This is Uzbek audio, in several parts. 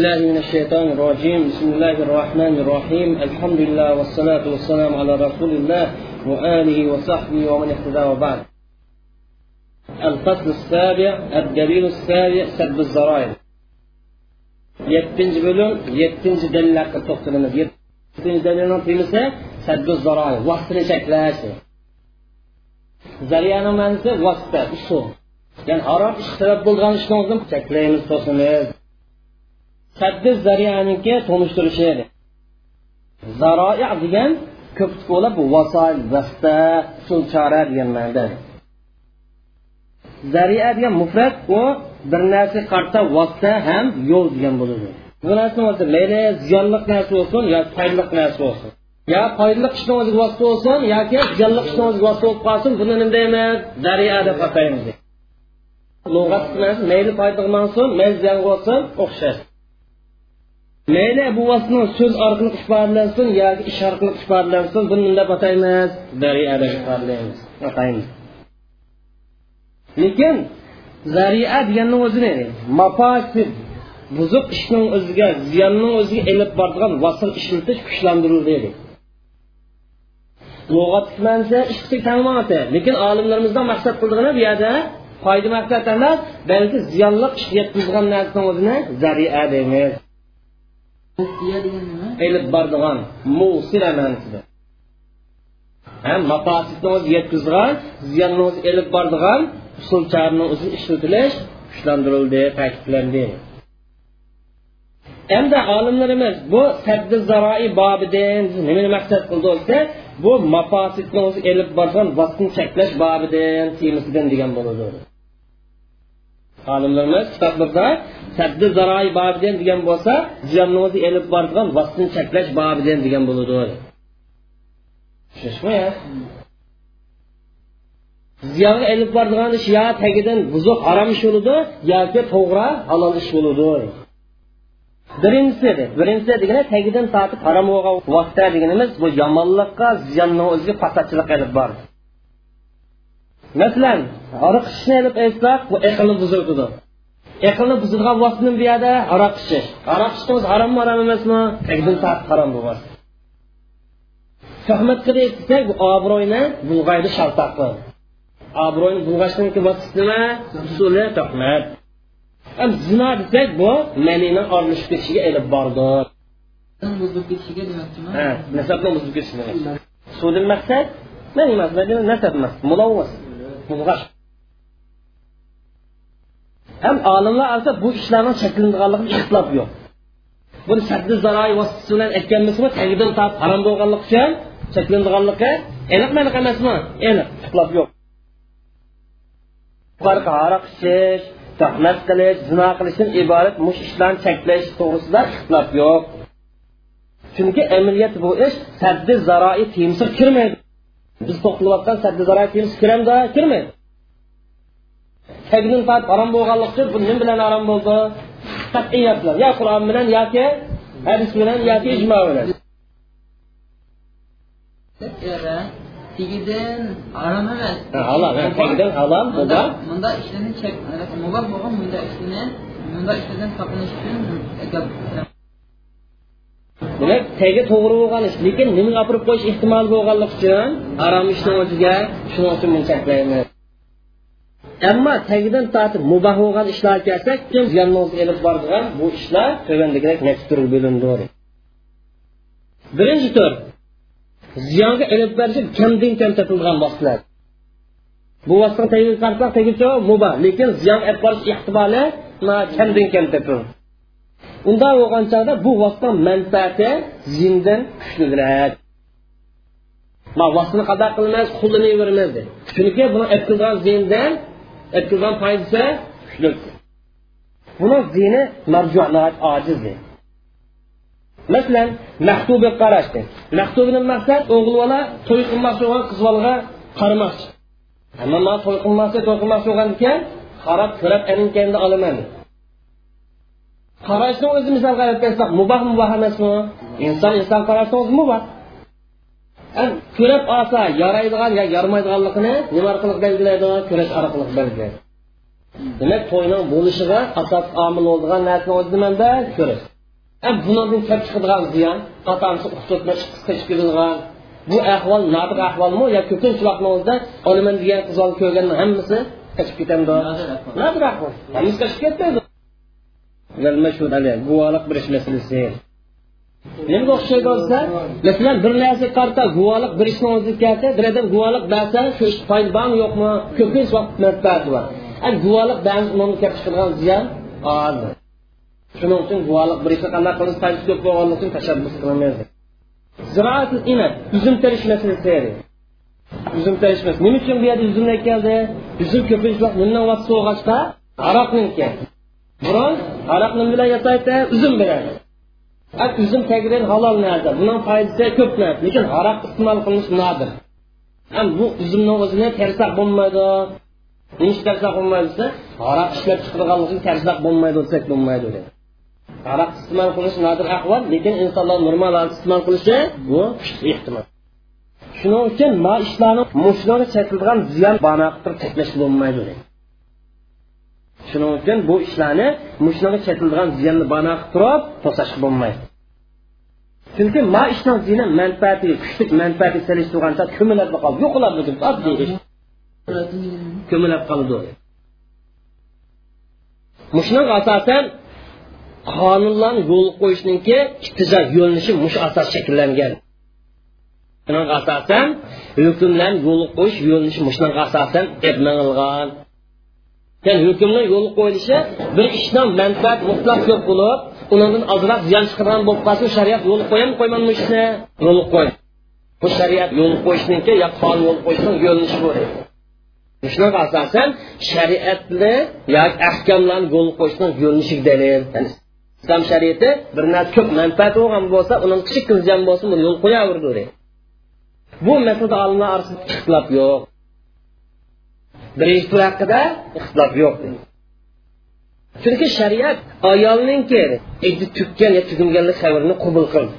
الله من الشيطان الرجيم. بسم الله الرحمن الرحيم. الحمد لله والصلاة والسلام على رسول الله وآله وصحبه ومن اهتدى وبعد. الفصل السابع الدليل السابع سب الزرائر. يتنج بلون يتنج دلالك تقتل من ديب يتنج دلالك في مساء سب الزرائر. وصف نشك لاشي زريانا منزل وصفة اشتو يعني عرب اشتراب بلغان اشتنوزم تكليم التصميز saddi zariyaniki tonishtirishi zaroi degan ko'p bo'lib vasoil vasta usul chora degan ma'noda zariya degan mufrat u bir narsa qarta vosita ham yo'l degan bo'ladi. Bu narsa bo'lsa mayli ziyonli narsa bo'lsin yo foydali narsa bo'lsin. Yo foydali ishni o'ziga vosita bo'lsin yoki ziyonli ishni o'ziga vosita bo'lib qolsin buni nima deymiz? Zariya deb ataymiz. Lug'at mayli foydali bo'lsin mayli ziyon bo'lsin o'xshash. Mayli bu vositani so'z orqali ifodalansin yoki ish orqali ifodalansin buni nima deb ataymiz zariya deb ifodalaymiz ataymiz lekin zariya deganni o'zini mafasid buzuq ishning o'ziga ziyonning o'ziga ilib boradigan vasl ishlatish kuchlantirildi deydi ishni lekin olimlarimizdan maqsad qildig'ini bu yerda foyda maqsad emas balki ziyonli ish yetkazgan narsani o'zini zariya deymiz elib boradigan musila ma'nosida ham mafasidni yetkazgan ziyonni elib boradigan usul charni o'zi ishlatilish kuchlantirildi ta'kidlandi. Endi olimlarimiz bu saddi zaroi bobidan nimani maqsad qildi desa bu mafosidni o'zi elib borgan vaqtni cheklash bobidan temisidan degan bo'ladi olimlarimiz kitoblarda saddi zaroi bobidan degan bo'lsa ziyonni o'zi elib borgan vaqtni cheklash bobidan degan bo'ladi. Tushunishmi ziyonga elib boradigan ish yo tagidan buzuq harom ish bo'ladi yoki to'g'ri halol ish bo'ladi. Birinchisi birinchisi degani tagidan tortib harom bo'lgan vaqtda deganimiz bu yomonlikqa ziyonni o'ziga fasodchilik elib bor masalan aroq ichishni ilib aytsak bu aqlni buziladi aqlni buzilgan vositani bu yerda aroq ichish. Aroq ichishni o'zi harommi harom emasmi? Tagidan tortib harom bo'lmas. Tuhmat qilib desak bu obro'yni bulg'aydi shaltoqi obro'yni bulg'ashniki vositasi nima usuli tuhmat. Zino desak bu manini aralashib ketishiga ilib bordi. Buzilib ketishiga demoqchiman. Ha nasabni buzib ketishiga. Sudin maqsad nasab mulovvas bulg'ash ham olimlar olsa bu ishlarning shaklanganligi ixtilof yo'q buni saddi zaroy vositasi bilan aytganmizmi tagidan tortib harom bo'lganligi uchun shaklanganligi aniq maniq emasmi aniq ixtilof yo'q aroq ichish tuhmat qilish zino qilishdan iborat mush ishlarni cheklash to'g'risida ixtilof yo'q chunki amaliyat bu ish saddi zaroi temsi kirmaydi biz to'qilayotgan saddi zaroi temsi kiramda kirmaydi tagidan tortib harom bo'lganligi uchun bu nima bilan harom bo'ldi? Qat'iyat bilan yo qur'on bilan yoki hadis bilan yoki ijmo bilan. Tagidan harom emas. Halol tagidan halol bunda bunda ishlarni chek mubah bo'lgan bunda ishlarni bunda ishlardan saqlanish uchun demak tagi to'g'ri bo'lgan ish lekin nimaga opirib qo'yish ehtimoli bo'lganligi uchun harom ishni o'ziga shuning uchun men cheklaymiz ammo tagidan tortib mubah bo'lgan ishlar kelsak kim ziyonni ilib borgan bu ishlar tuvandagidek necha turga bo'lindi birinchi tur ziyonga ilib berishi kamdan kam topilgan vaqtlar bu vaqtda tagiga qarsak tagicha mubah lekin ziyon olib borish ehtimoli kamdan kam topildi. Unda bo'lgan chog'da bu vosita manfaati ziyondan kuchliroq vositani qado qilmas qo'llanavermaydi chunki buni etkazgan ziyondan etkazgan foydasi kuchli buni ziyni marjuat ojiz masalan mahtuba qarashdi mahtubidan maqsad o'g'il bola to'y qilmoqchi bo'lgan qiz bolaga qaramoqchi man to'y qilmoqchi to'y qilmoqchi bo'lgan ekan qarab ko'rab aninkanda olaman qarashni o'zi misol qarab bersak mubah mubah emasmi? Inson inson qarashni o'zi mubah ko'rib olsa yaraydigan yo yaramaydiganligini nima orqali belgilaydi? Ko'rish orqali belgilaydi. Demak to'yning bo'lishiga asos omil bo'ladigan narsani o'zi nimanda ko'rish. Bundan kelib chiqadigan ziyon qatamsi uqtotma qisqa chiqarilgan bu ahvol nodir ahvolmi yo ko'pincha vaqtimizda olaman degan qizol ko'rganni hammasi qochib ketadi? Nodir ahvol. Hammasi qochib ketmaydi والمشهود عليه guvohlik berish masalasi nimaga o'xshaydi desa masalan bir narsaga qarta guvohlik berishni o'zi kelsa bir odam guvohlik bersa shu ish foydabami yo'qmi? Ko'pincha vaqt manfaati shuning uchun guvohlik berishni qanday qilib foydasi ko'p bo'lganligi uchun tashabbus qilamiz. Ziroat uzum terish masalasi üzüm terişmez. Bunun için bir yerde üzüm? Burun aroq nima bilan yasaydi uzum bilan uzum tagidan halol narsa buning foydasi ko'p narsa. Lekin aroq iste'mol qilinish nodir. Ham bu uzumni o'zini tersak bo'lmaydi. Nish tersak bo'lmaydi desa aroq ishlab chiqarganligi tersak bo'lmaydi desak bo'lmaydi dedi. Aroq iste'mol qilish nodir ahvol lekin insonlar normal iste'mol qilishi bu ehtimol. Shuning uchun ma ishlarni mushlarga chekilgan ziyon bana qilib cheklash bo'lmaydi dedi shuning uchun bu ishlarni mushlarga chetilgan ziyonni bana qilib turib to'sash bo'lmaydi. Chunki ma ishni ziyni manfaati kuchli manfaati selishtirganda ko'milib qolib yo'qoladi oddiy ish ko'milib qoldi. Mushunga asosan qonunlarni yo'l qo'yishniki iqtijod yo'linishi mush asos shakllangan. Asosan hukmlarni yo'l qo'yish yo'linishi mushunga asosan ya'ni hukmni yo'l qo'yilishi bir ishdan manfaat mutlaq ko'p bo'lib undan ozroq ziyon chiqargan bo'lib qolsa shariat yo'l qo'yami qo'ymanmi ishni yo'l qo'y bu shariat yo'l qo'yishniki yo yo'l qo'yishning yo'linishi bu. Yo'l islom shariati bir narsa ko'p manfaat bo'lgan bo'lsa uni kichik bo'lsin buni yo'l bu masalada yo'q birinchi tur haqida ixtilof yo'q chunki shariat ayolninki endi tukkan yo tugunganlik xabarini qabul qildi.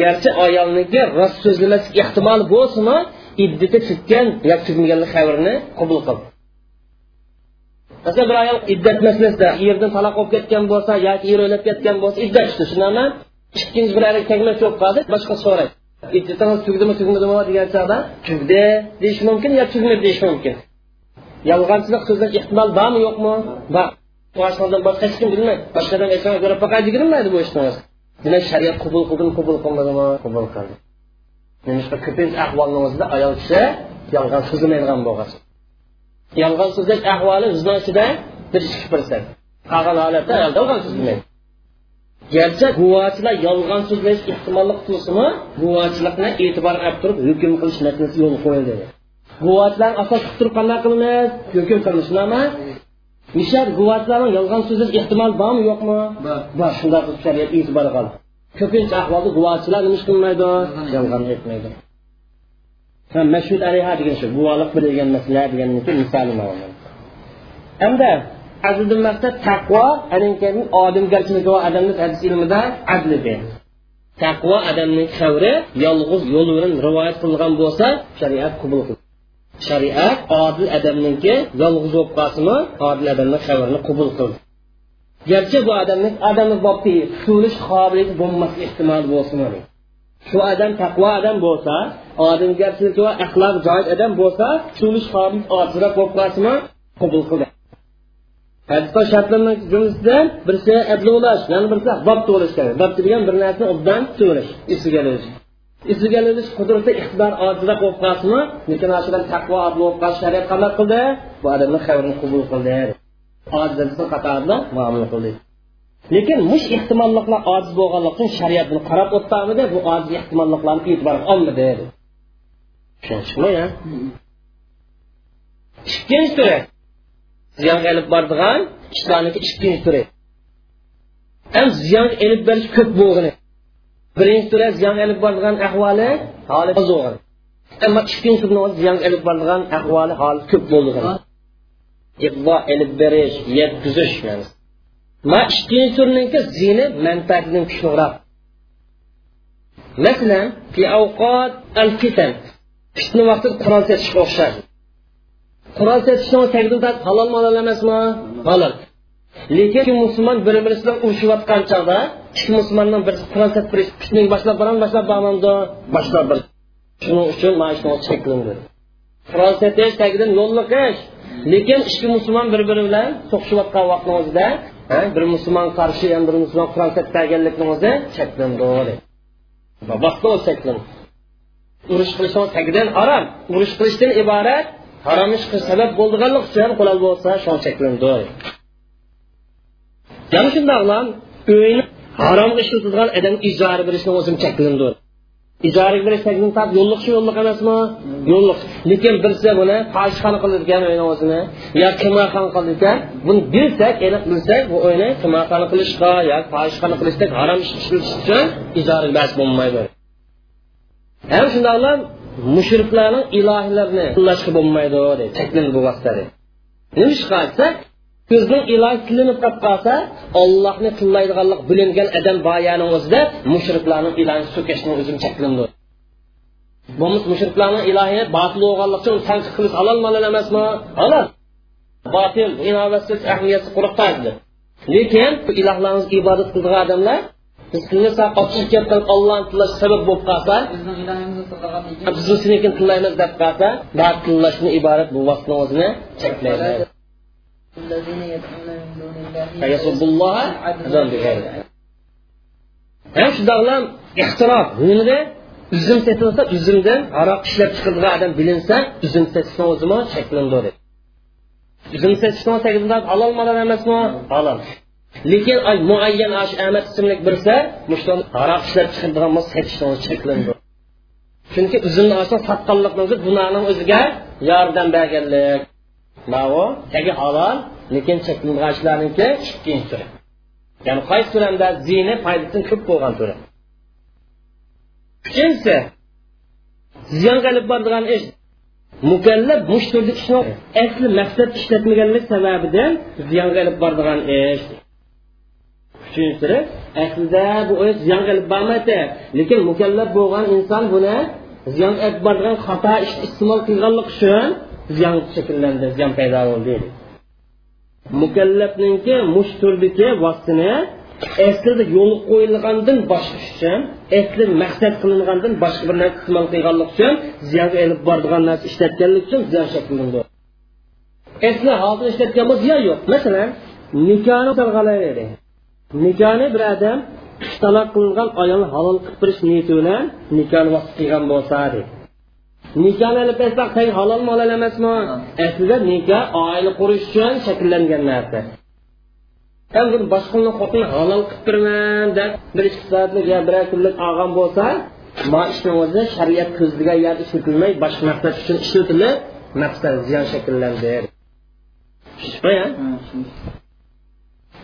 Garchi ayolniki rost so'zlamaslik ehtimol bo'lsinmi idditi tutgan yo tugunganlik xabarini qabul qildi. Masalan bir ayol iddat masalasida erdan taloq bo'lib ketgan bo'lsa yoki er o'lib ketgan bo'lsa iddat tushdi shunaqmi ikkinchi bir ayol tegmak bo'lib qoldi boshqa so'raydi. Iddatingiz tugdimi tugmadimi degan chog'da tugdi deyish mumkin yo tugmadi deyish mumkin? Yolg'onchilik so'zlash ehtimol bormi yo'qmi? Bor. Boshqadan boshqa hech kim bilmaydi. Boshqadan aytgan ko'ra faqat bilmaydi bu ishni demak shariat qabul qildimi qabul qilmadimi? Qabul qildi nemishqa ko'pincha ahvolni o'zida ayol kishi yolg'on so'zlamaydigan bo'lgan yolg'on so'zlash ahvoli bizni ichida bir ikki persent qolgan holatda ayol yolg'on so'zlamaydi garchi guvochilar yolg'on so'zlash ehtimolli qilsinmi guvochilikni e'tibor olib turib hukm qilish masalasi yo'l qo'yildi guvochilarni asos qilib turib qanday qilamiz hukm qilish nima nishar guvochilarni yolg'on so'zlash ehtimoli bormi yo'qmi bor shunday qilib shariat e'tibor qildi ko'pincha ahvolda guvochilar nima qilmaydi yolg'on aytmaydi mashhud alayha degan shu guvohlik degan masala degan misoli hamda azldan maqsad taqvo odamgarchilik va adamlik hadis ilmida adlidir taqvo odamning xavri yolg'iz yo'l bilan rivoyat qilgan bo'lsa shariat qabul qiladi shariat odil odamniki yolg'iz bo'lib qolsinmi odil odamni xabarini qabul qildi. Garchi bu odamning odamni bobdi tutulish qobiliyati bo'lmas ehtimol bo'lsin shu odam taqvo odam bo'lsa odamgarchilik va axloq joiz odam bo'lsa tutulish qobiliyati ozroq bo'lib qolsinmi qabul qildi. Hadisda shartlarni jumlasidan birisi adlovlash yana birisi bob kerak. Bob degan bir narsani obdan tuvilish esiga olish. Esiga olish qudrati iqtidor ojizroq bo'lib qolsinmi? Lekin shudan taqvo odil bo'lib qolish shariat qanday qildi. Bu odamni xabarini qabul qildi. Ojizlikni qatorida muomala qildi. Lekin mush ehtimolliklar ojiz bo'lganligi uchun shariat buni qarab o'tdamidi bu ojiz ehtimolliklarni e'tiborga olmadi. Tushunishmi ya? Ikkinchi turi ziyonga ilib boradigan ishlarniki ikkinchi turi ham ziyon elib berish ko'p bo'lgani birinchi turi ziyon elib boradigan ahvoli holi bo'lgan ammo ikkinchi turni ziyon elib boradigan ahvoli holi ko'p bo'lgan ig'vo elib berish yetkazish ma ikkinchi turniki ziyni manfaatidan kuchliroq. Masalan fi avqat al fitan fitna vaqtida qurol setishga o'xshaydi qurol setishni tagida halol halol emasmi? Halol. Lekin ikki musulmon bir birisi bilan urushayotgan chog'da ikki musulmondan birisi tadbirish fitning boshlab boram boshlab bormamdi boshlab bir shuning uchun mana shu cheklandi qurol satish tagidan yo'lliqish lekin ikki musulmon bir biri bilan so'qishayotgan vaqtni o'zida bir musulmon qarshi ham bir musulmon qurol tatbaganlikni o'zi cheklandi. Vaqtda o'zi cheklandi. Urush qilishni tagidan harom urush qilishdan iborat harom ish qilish sabab bo'ldiganlik uchun qulol bo'lsa shon cheklandi yana shundoqlam uyni haromga ishlatadigan odam ijara berishni o'zim cheklandi ijaraga berish tap yo'lliq shu yo'lliq emasmi? Yo'lliq lekin bilsa buni fohishxona qiladigan uyni o'zini yo qimoqxona qiladigan buni bilsak aniq bilsak bu uyni qimoqxona qilishga yo fohishxona qilishda harom ish ishlatish uchun ijara bas bo'lmaydi. Ham shundoqlam mushriklarning ilohiylarini qo'llashga bo'lmaydi deydi cheklandi bu nima ish qilsa ko'zning ilohi tilinib qolib qolsa ollohni tillaydiganlik bilingan odam boyaning o'zida mushriklarning ilohini so'kishni o'zim cheklandi bo'lmasa mushriklarning ilohi botil bo'lganlik uchun tanqid qilish halol malol emasmi? Halol botil inovatsiz ahamiyatsiz quruq lekin ilohlarimiz ibodat bizni saqotib ketgan ollohni tillash sabab bo'lib qolsa biz seniki tillaymiz deb qolsa bu tillashni iborat bu vaqtni o'zini cheklaydi ham shundoqlam ehtirof hunida üzüm setilsa üzümdən araq işləb çıxıldığı adam bilinsə, üzüm setilsin o zaman çəkilindir. Üzüm setilsin o çəkilindən halal malan əməsin o? Halal. Lekin muayyan ahmad ismli birsa mushton aroq ishlab chiqadigan bo'lsa setishni cheklandi chunki uzumni olsa sotganlikni gunohni o'ziga yordam berganlik. Mau tagi halol lekin chekilgan ishlarniki ikkinchi turi. Ya'ni qaysi turamda ziyni foydasi ko'p bo'lgan turi. Uchinchisi ziyon qilib boradigan ish. Mukallaf mush turdi ishni asli maqsad ishlatmaganlik sababidan ziyon qilib boradigan ish. Uchinchisi aslida bu ish ziyonga olib bormaydi lekin mukallaf bo'lgan inson buni ziyon olib boradigan xato ish iste'mol qilganlik uchun ziyon shakllandi ziyon paydo bo'ldi deydi. Mukallafninki mush turdagi vaqtini aslida yo'l qo'yilgandan boshqa uchun asli maqsad qilingandan boshqa bir narsa iste'mol qilganlik uchun ziyonga ilib boradigan narsa ishlatganlik uchun ziyon shaklandi asli hozir ishlatgan ziyon yo'q. Masalan nikohni nikohni bir odam taloq qilingan ayol halol qilib berish niyati bilan nikohni vaqt qilgan bo'lsa deydi nikohni ilib bersak tang halol emasmi? Aslida nikoh oila qurish uchun shakllangan narsa. Endi boshqani xotin halol qilib beraman deb bir ikki soatlik yo bir kunlik olgan bo'lsa ma ishni o'zi shariat ko'zlagan yer ishlatilmay boshqa maqsad uchun ishlatilib maqsad ziyon shakllandi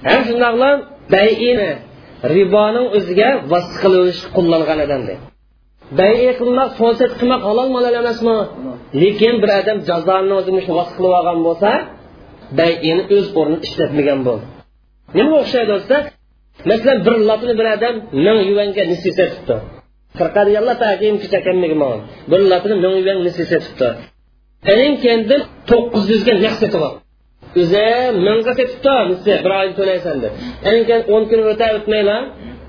ham shundoqla bayini riboning o'ziga vasf qilinish qo'llangan odamda bay qilmoq sonsat qilmoq halol malol emasmi lekin bir odam jazoni o'zi shu vasf qilib olgan bo'lsa bayini o'z o'rnida ishlatmagan bo'ldi nimaga o'xshaydi desa masalan bir lotni bir odam ming yuvanga nisfi sotibdi bir yuzga o'zi mingga ketibdi bir oy to'laysan deb. Keyin o'n kun o'ta o'tmayla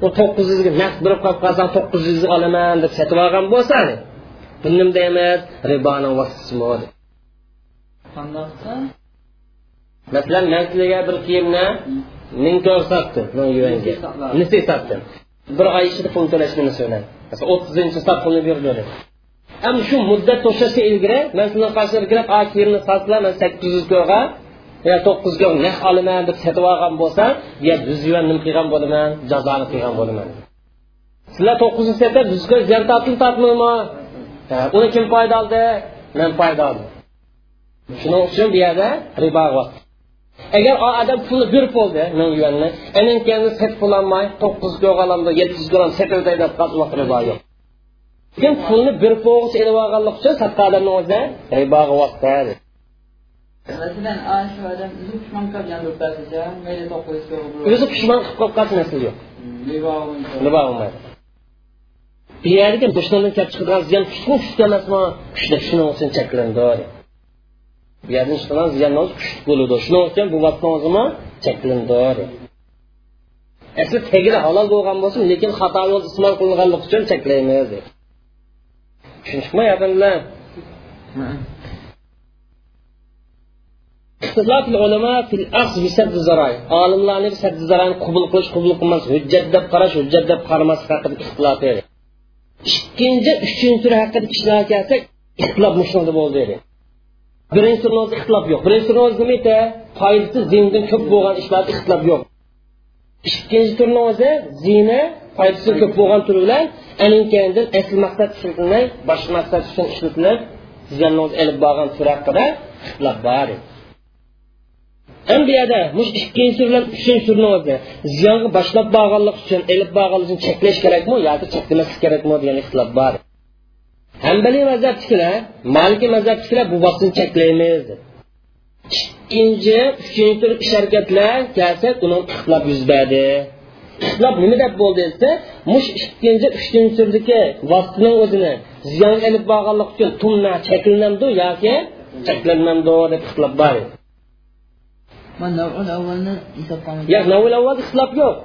u to'qqiz yuzga naqd berib qolib qolsang to'qqiz yuz olaman deb sotib olgan bo'lsa bu nima deymiz riboni vasfisi masalan man sizlarga bir kiyimni ming to'rt sotdi yuanga necha sotdi bir oy ichida pul to'lash nimasi bilan masalan o'ttizinchi sot pulni berdi endi shu muddat to'xtashdan ilgari man sizlarni qarshilab kelib kiyimni sotdilar man sakkiz yuz yo to'qqizga naq olaman deb sotib olgan bo'lsa yo yuz yuan nima qilgan bo'laman jazoni qilgan bo'laman. Sizlar to'qqiz yuz sotib yuzga ziyon tortdim tortmaymi uni kim foyda oldi? Men foyda oldim. Shuning uchun bu agar odam pulni berib bo'ldi to'qqiz vaqt masalan shu odam o'zi pushmon qilgan do'ppasicha mayli to'qqiz o'zi pushmon qilib qolib qolsa narsa yo'q. Nima bo'lmaydi? Bu yerga dushmandan kelib chiqadigan ziyon kuchli kuchli emasmi kuchli shuni uchun cheklandi yerdan chiqqan ziyon kuchli bo'ladi shuning uchun bu vaqtni o'zimi cheklandi asli tagida halol bo'lgan bo'lsin lekin xato yo'l iste'mol qilinganligi uchun cheklaymiz tushunishmi yaqinlar ixtilof ulamo fil aqs bi sadd zaroy olimlarni sadd zaroyni qabul qilish qabul qilmas hujjat deb qarash hujjat deb qaramaslik haqida ixtilof edi ikkinchi uchinchi tur haqida ishlar kelsak ixtilof mushunda bo'ldi edi birinchi turni ixtilof yo'q. Birinchi turni o'zi nima edi foydasi dindan ko'p bo'lgan ishlarda ixtilof yo'q. Ikkinchi turni o'zi zina foydasi ko'p bo'lgan turi bilan anin keyin asl maqsad ishlatilmay boshqa maqsad uchun ishlatilib ziyonni o'zi ilib borgan tur haqida ixtilof bor edi ham bu yerda mush ikkinchi tur bilan uchinchi turni o'zi ziyonga boshlab borganlik uchun ilib borganlik uchun cheklash kerakmi yoki cheklamaslik kerakmi degan ixtilof bor. Hambaliy mazhabchilar maliki mazhabchilar bu vaqtni cheklaymiz ikkinchi uchinchi tur ish harakatlar kelsak uni ixtilof yuz berdi. Ixtilof nima deb bo'ldi desa mush ikkinchi uchinchi turdagi vaqtning o'zini ziyon ilib borganlik uchun tunna cheklanamdi yoki cheklanmamdi deb ixtilof bor edi. Yo'q navul avval ixtilof yo'q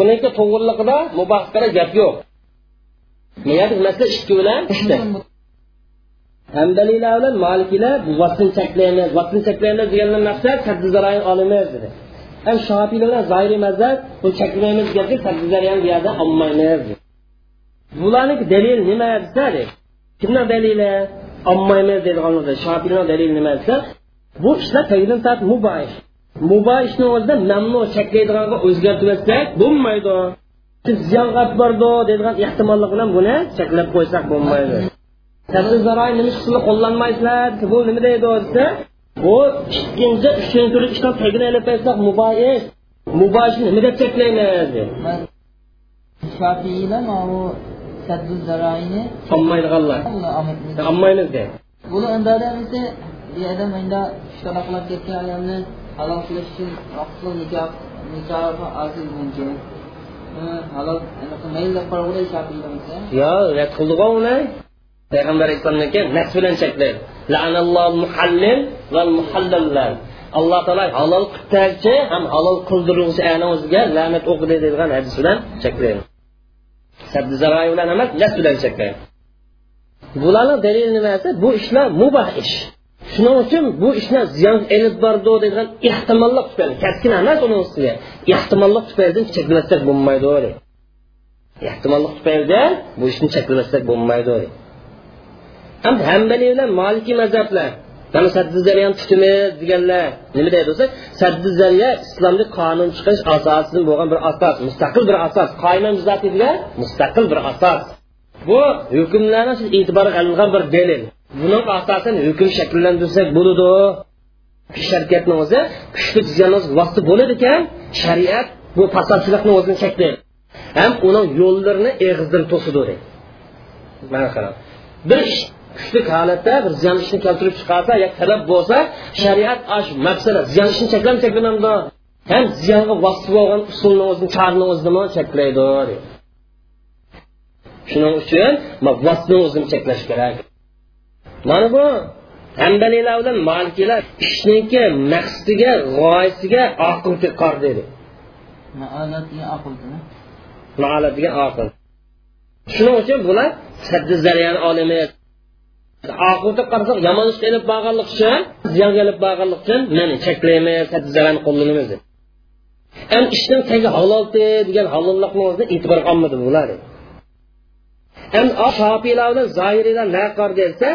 uniki to'g'riligida mubahqara gap yo'q masala ikki bilan uchta hambalilar bilan malikiylar bu vaqtni cheklaymiz vaqtni cheklaymiz degandan maqsad saddi zaroyni olamiz dedi. Ham shofiylar bilan zoiriy mazhab bu cheklaymiz gapga saddi zaroyni bu yerda olmaymiz bularniki dalil nima desa kimni dalili olmaymiz deydiganlarda shofiylar dalili nima desa bu ishlar tagidan tart mubah mubah ishni o'zida mamnu cheklaydiganga o'zgartirmasak bo'lmaydi. Ziyon qilib bordi deydigan ehtimollik bilan buni cheklab qo'ysak bo'lmaydi. Nima ishni qo'llanmaysizlar bu nima deydi desa bu ikkinchi uchinchi turli ishdan tagini ilib qo'ysak mubah ish mubah ishni nima deb cheklaymiz? Shofiylar u saddu zaroyni olmaydiganlar. Olmaymiz deydi buni unda demasa bir odam endi shunaqa ketgan ayolni halol qilish uchun vaqtli nikoh nikohi aziz mumkin halol mayli deb qaraveradi yo'q rad qildiku uni. Payg'ambar alayhissalomniki nas bilan cheklaydi muhallil va muhallallar alloh taolo halol qiltagchi ham halol qildiruvchi ana o'ziga la'nat o'qidi deydigan hadis bilan cheklaydi saddi zaroy bilan emas nas bilan cheklaydi bularni dalili nimasi? Bu ishlar mubah ish. Shuning uchun bu ishni ziyon ilib bordi deydigan ehtimollik tufayli kaskin emas uni ustiga. Ehtimollik tufaylidan cheklamaslik bo'lmaydi ehtimollik tufaylidan bu ishni cheklamaslik bo'lmaydi endi hambaliy bilan maliki mazhablar mana deganlar nima deydi bo'lsa saddi zariya islomda qonun chiqarish asosidan bo'lgan bir asos mustaqil bir asos qoima degan mustaqil bir asos. Bu hukmlarni e'tiborga olingan bir dalil buning asosan hukm shakllantirsak bo'ladi. Sharkatni o'zi kuchli ziyonli vaqti bo'ladi ekan shariat bu fasodchilikni o'zini cheklaydi ham uni yo'llarini eg'izdan to'sidi mana qarab. Bir ish kuchli holatda bir ziyon ishni keltirib chiqarsa yo talab bo'lsa shariat ash maqsada ziyon ishni cheklam cheklamamdi ham ziyonga vosita bo'lgan usulni o'zini chorini o'zini cheklaydi shuning uchun vositani o'zini cheklash kerak. Mana bu hambaliylar bilan malikiylar ishniki maqsadiga g'oyasiga oqil qor dedi. Degan oqil shuning uchun bular saddi zariyani olimi oqilga qarasak yomon ishga ilib borganlik uchun ziyonga ilib borganlik uchun mana cheklaymiz saddi zariyani qo'llanamiz deb ham ishning tagi halolti degan halollikni o'zida e'tiborga olmadi bular. Ham shofiylar bilan zoiriylar na qor desa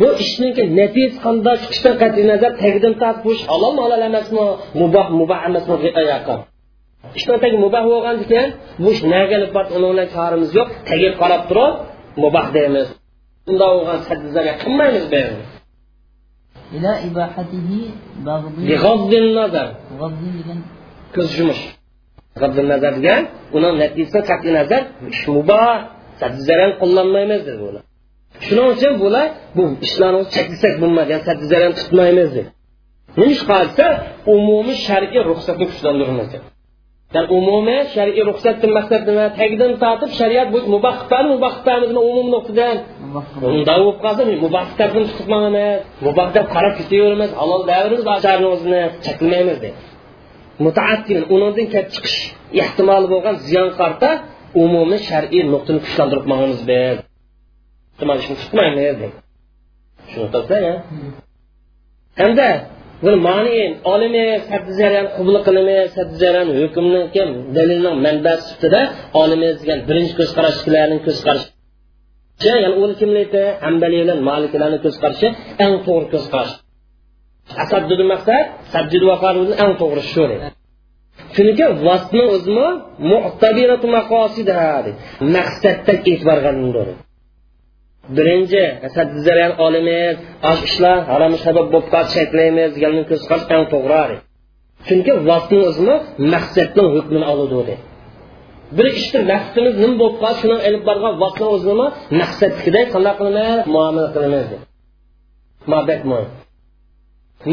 bu ishninki natiz qanday chiqishidan qat'iy nazar tagidan tortib bo'lish halol halol emasmi? Muboh mubah emasmi? Ayoqqa ishdan tagi muboh bo'lgan ekan bu ish naga olib borib uni bilan choramiz yo'q. Tagiga qarab turib muboh deymiz. Unday bo'lgan sadzaga qilmaymiz biz ila ibahatihi bag'din nazar. G'addin degan ko'z yumish g'addin nazar degan uni natijasi qat'iy nazar ish muboh sadzadan qo'llanmaymiz dedi ular. Shuning uchun bular bu ishlarni cheklasak bo'lmaydi ya'ni sadizlarni tutmaymiz deb. Nima ish qilsa umumiy shar'iy ruxsatni kuchlantirmoqchi ya'ni umumiy shar'iy ruxsatdan maqsad nima tagidan tortib shariat bu mubah qilib mubah qilamizni umumiy nuqtadan. Unda bo'lib qolsa mubah tarafdan chiqmaymiz mubah deb qarab ketaveramiz halol davrimiz o'zini cheklamaymiz deydi mutaaddin undan kelib chiqish ehtimoli bo'lgan ziyon qarta umumiy shar'iy nuqtani kuchlantirib biz mana shuni tutmaymiz deydi shuni topsa hamda buni mani olimiz saddi jarayon qubul qilimiz saddi hukmni dalilning manbasi sifatida olimiz degan birinchi ko'z qarashchilarning ko'z qarashi ya'ni uni kimlaydi hambaliy malikilarni ko'z qarashi eng to'g'ri ko'z qarash asaddudu maqsad saddidu eng to'g'ri shu chunki vasni o'zimi mu'tabiratu maqosida maqsadda e'tibor qilinadi birinchi jarayon olimiz osh ishlar harom sabab bo'lib qolib cheklaymiz deganni ko'z eng to'g'ri chunki vaqtni o'zini maqsadni hukmini oladi bir ishni maqsadimiz nima bo'lib qolsa shuni ilib borgan vaqtni o'zini maqsadnikiday qanday qilamiz muomala qilamiz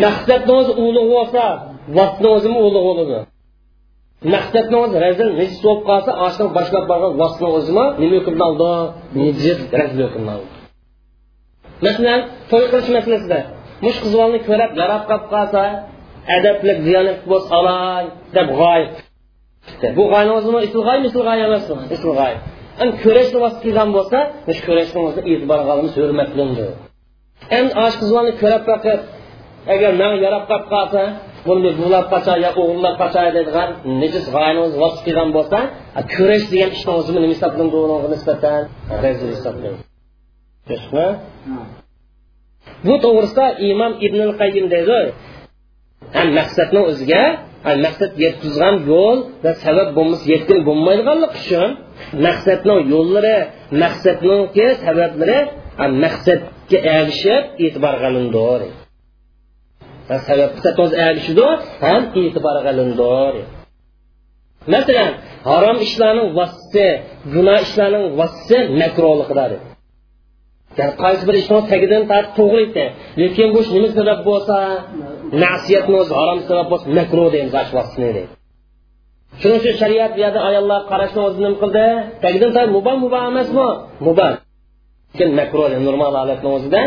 maqsadni o'zi ulug' bo'lsa vaqtni o'zimi ulug' bo'ladi. Maqsadni razil nejis bo'lib qolsa oshni boshlab borgan o'zimi nima hukmni oldi nejis razil hukmni oldi masalan to'y qilish masalasida mush qizvolni ko'rib yarab qolib qolsa adablik ziyonat bo'lsa olay! deb g'oyib bu g'oyni o'zimi isl g'oy misl g'oy emasmi isl g'oy bo'lsa mush e'tibor osh qizvolni agar man yarab qolib qolsa buni bulab qocha yo o'g'irlab qocha deydigan nejis g'oyani o'zi vosib qilgan bo'lsa kurash degan ishni o'zini nima hisoblanadi unga nisbatan razil hisoblanadi bu to'g'risida imom ibn qayyim deydi. Maqsadni o'ziga maqsad yetkazgan yo'l va sabab bo'lmasa yetkin bo'lmaydiganlik uchun maqsadni yo'llari maqsadni sabablari maqsadga erishib e'tibor qilindi ham e'tibor qilindi masalan harom ishlarning vositasi gunoh ishlarning vositasi makruhliqida ya'ni qaysi bir ishni tagidan tortib to'g'ri lekin bu nima sabab bo'lsa nasiyatni o'zi harom sabab bo'lsa makruh deymiz shuning uchun shariat bu yerda ayollar qarashni o'zi nima qildi? Tagidan tortib mubah mubah emasmi? Lekin normal holatni o'zida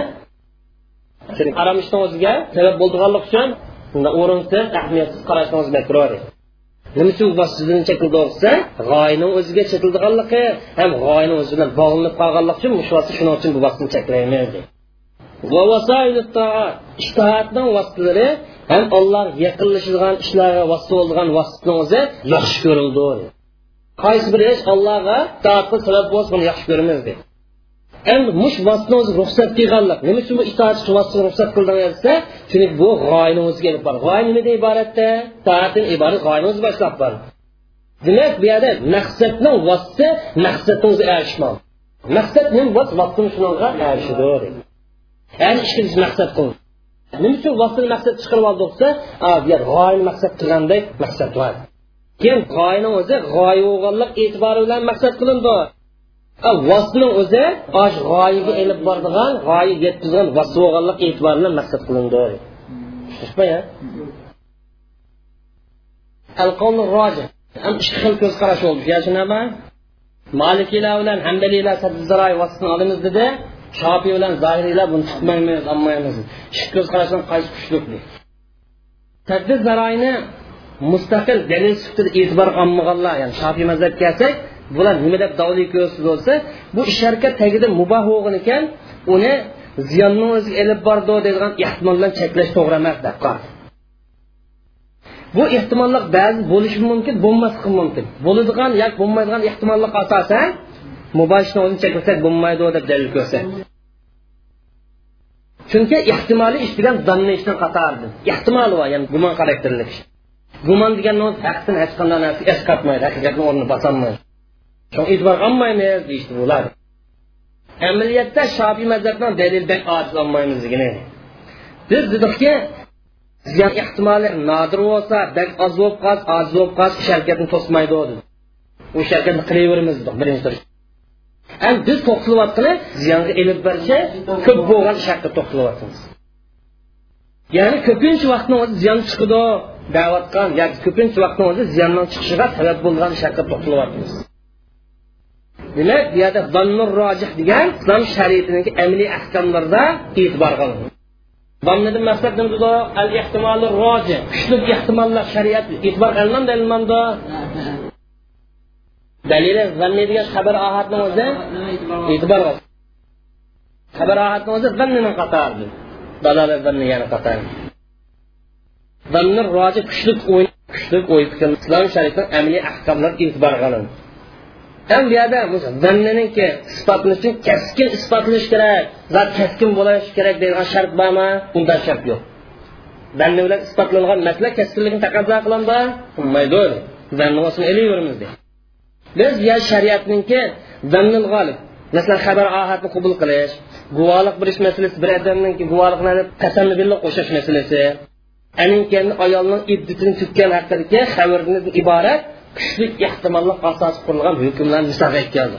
harom ishni o'ziga sabab bo'ldiganlik uchun o'rinsiz ahamiyatsiz qarashni o'zi makruh nima uchun sizdan chekildi bo'lsa g'oyani o'ziga chetildiganligi ham g'oyani o'zi bilan bog'lanib qolganligi uchun shuning uchun bu vaqtni cheklaymiz ishtihatning vositalari ham olloh yaqinlashadigan ishlarga vosita bo'ladigan vositani o'zi yaxshi ko'rildi qaysi bir ish allohga sabab bo'lsa buni yaxshi ko'ramiz endi mush vositani o'zi ruxsat qilganlik nima uchun bu itoat vositani ruxsat qildingiz desa chunki bu g'oyani o'ziga olib bor. G'oya nimadan iboratda toatdan iborat g'oyani o'zi boshlab bor. Demak bu yerda maqsadni vosita maqsadni o'zi erishmoq. Maqsad nima? Bo'lsa vositani shunga erishidi ya'ni ishga maqsad qil. Nima uchun vositani maqsad chiqarib oldi desa bu yer g'oyani maqsad qilgandek maqsad bor keyin g'oyani o'zi g'oya bo'lganlik e'tibori bilan maqsad qilindi? Vasning o'zi g'oyaga ilib boradigan g'oya yetkazgan vas bo'lganlik e'tibor bilan maqsad qilindi. Ikki xil ko'z qarash bo'ldi. Tushunami malikiylar bilan hambaliylar vasitni olamiz dedi. Shofiy bilan zohiriylar buni tutmaymiz olmaymiz. Ikki ko'z qarashdan qaysi kuchli tadbir zaroyini mustaqil dalil sifatida e'tibor olmaganlar ya'ni shofiy kelsak bular nima deb davli ko'rsiz bo'lsa bu ish harakat tagida muboh bo'lgan ekan uni ziyonni o'ziga ilib bordi deydigan ehtimoldan cheklash to'g'ri emas deb bu ehtimollik ba'zi bo'lishi mumkin bo'lmasligi mumkin. Bo'ladigan yoki bo'lmaydigan ehtimollik asosan muboshni o'zini cheklasak bo'lmaydi deb dalil ko'rsa chunki ehtimoliy ish degan zanni ishdan qatoridir ehtimoli bor ya'ni gumon xarakterli ish. Gumon degan haqdan hech qanday narsa esqatmaydi haqiqatni o'rnini bosolmaydi shu e'tibor olmaymiz deyishdi bular amaliyotda shofiy mazhabdan dalildan ojiz olmaymiz degani biz dedikki ziyon ehtimoli nodir bo'lsa bak oz bo'lib qolsa ojiz bo'lib qolsa sharkatni to'smaydi dedi. U sharkatni qilaveramiz birinchi endi biz to'xtalyaptini ziyonga ko'p bo'lgan to'xtalyapmiz ya'ni ko'pincha vaqtni o'zi ziyon chiqadi davotgan yoki ko'pincha vaqtni demak bu yerda zannur rojih degan islom shariatiniki amliy ahkomlarda e'tibor qilinadi zannidan maqsad nimada al ehtimoli roji kuchli ehtimollar shariat e'tibor qilinmanda ilmanda dalili zanni degan xabar ohatni o'zi? E'tibor xabar ohatni o'zi zannini qatori dalolat zanni yana qatori. Zanni roji kuchli kuchli o'y fikr islom shariatini amliy ahkomlar e'tibor qilindi. Ham bu yerda zanniniki isbotlanish keskin kaskin isbotlanish kerak zot keskin bo'lishi kerak degan shart bormi? Unda shart yo'q. Zanni bilan isbotlangan masala kaskinlikni taqozo qilamda qilmaydi zanni olsin elaveramiz deydi biz ya shariatninki zannil g'olib masalan xabar ohatni qabul qilish guvohlik berish masalasi bir odamninki guvohlikni qasamni billah qo'shish masalasi anin keyin ayolning iddatini tutgan haqidagi xabardan iborat kuchli ehtimollar asosi qurilgan hukmlar misolga keldi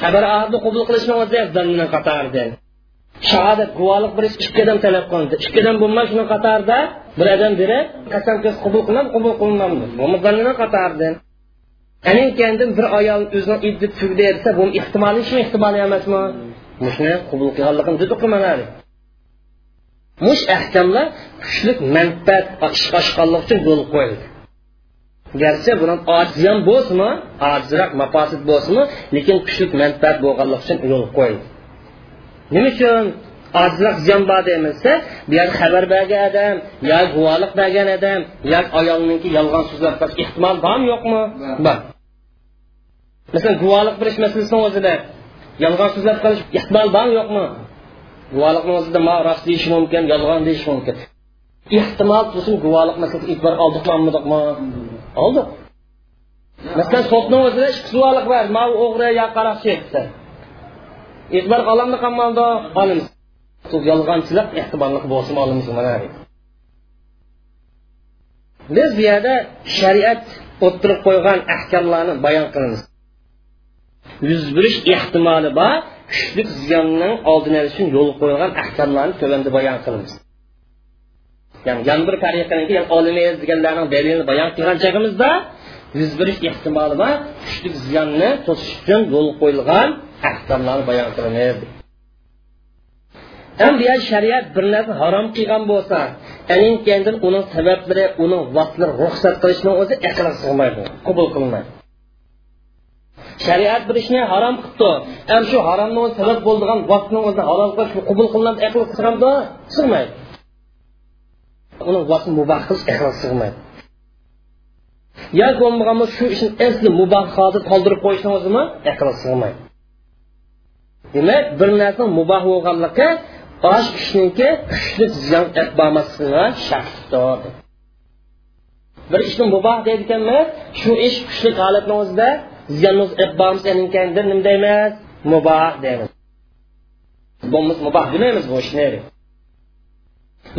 xabar ahdni qabul qilishni o'zi zanni qatoridan shahodat guvohlik berish ikkidan talab qilindi. Ikkidan bo'lmay shuni qatorida bir odam biri qasam qabul qilinadi qabul qilinmadi bu zanni qatoridan anin bir ayol o'zini iddi tugdi desa bu ehtimoli ishmi ehtimoli emasmi? Shuni qabul qilganligini juda qilmanadi mush ahkamlar kuchli manfaat ish oshqanlik uchun yo'l qo'yildi. Garchi buni ojiz ham bo'lsinmi ojizroq mafosid bo'lsinmi lekin kuchli manfaat bo'lganlik uchun yo'l qo'yildi nima uchun? Ojizroq ziyon bor demizsa bu yerda xabar bergan odam yo guvohlik bergan odam yo ayolniki yolg'on so'zlab ehtimol bormi yo'qmi? Bor. Masalan guvohlik berish masalasini o'zida yolg'on so'zlab qilish ehtimol bormi yo'qmi? Guvohlikni o'zida ma rost deyishi mumkin yolg'on deyishi mumkin. Ehtimol tursin guvohlik masalasi e'tibor oldikmi olmadikmi oldik masalan sotni o'zida ikki guvohlik bor. Ma o'g'ri yo qaroqchi desa e'tibor olamdi qamalda olamiz yolg'onchilik ehtimollik bo'lsin olamiz mana. Biz bu yerda shariat o'ttirib qo'ygan ahkomlarni bayon qilamiz. Yuz berish ehtimoli bor kuchli ziyonning oldini olish uchun yo'l qo'yilgan ahkomlarni tuvanda bayon qilamiz. Ya'ni yan bir tariqaniki olimiz deganlarning dalilini bayon qilgan chog'imizda yuz berish ehtimoli bor kuchli ziyonni to'sish uchun yo'l qo'yilgan ahkomlarni bayon qilamiz bu shariat bir narsa harom qilgan bo'lsa anin keyin uning sabablari uning vaqtlari ruxsat qilishni o'zi aqlga sig'maydi qabul qilmaydi shariat bir ishni harom qilibdi ham shu haromni o'zi halol qilish qabul qilinadi uni vaqtni muboh qilish aql sig'maydi yoki bo'lmagan shu ishni asli muboh hozir qoldirib qo'yishni o'zimi aql sig'maydi demak bir narsa muboh bo'lganligi osh ishniki kuchli ziyon bo'lmasligiga shartdir bir ishni muboh deydi ekanmiz shu ish kuchli holatni o'zida elingandir nima deymiz muboh deymiz demaymiz bu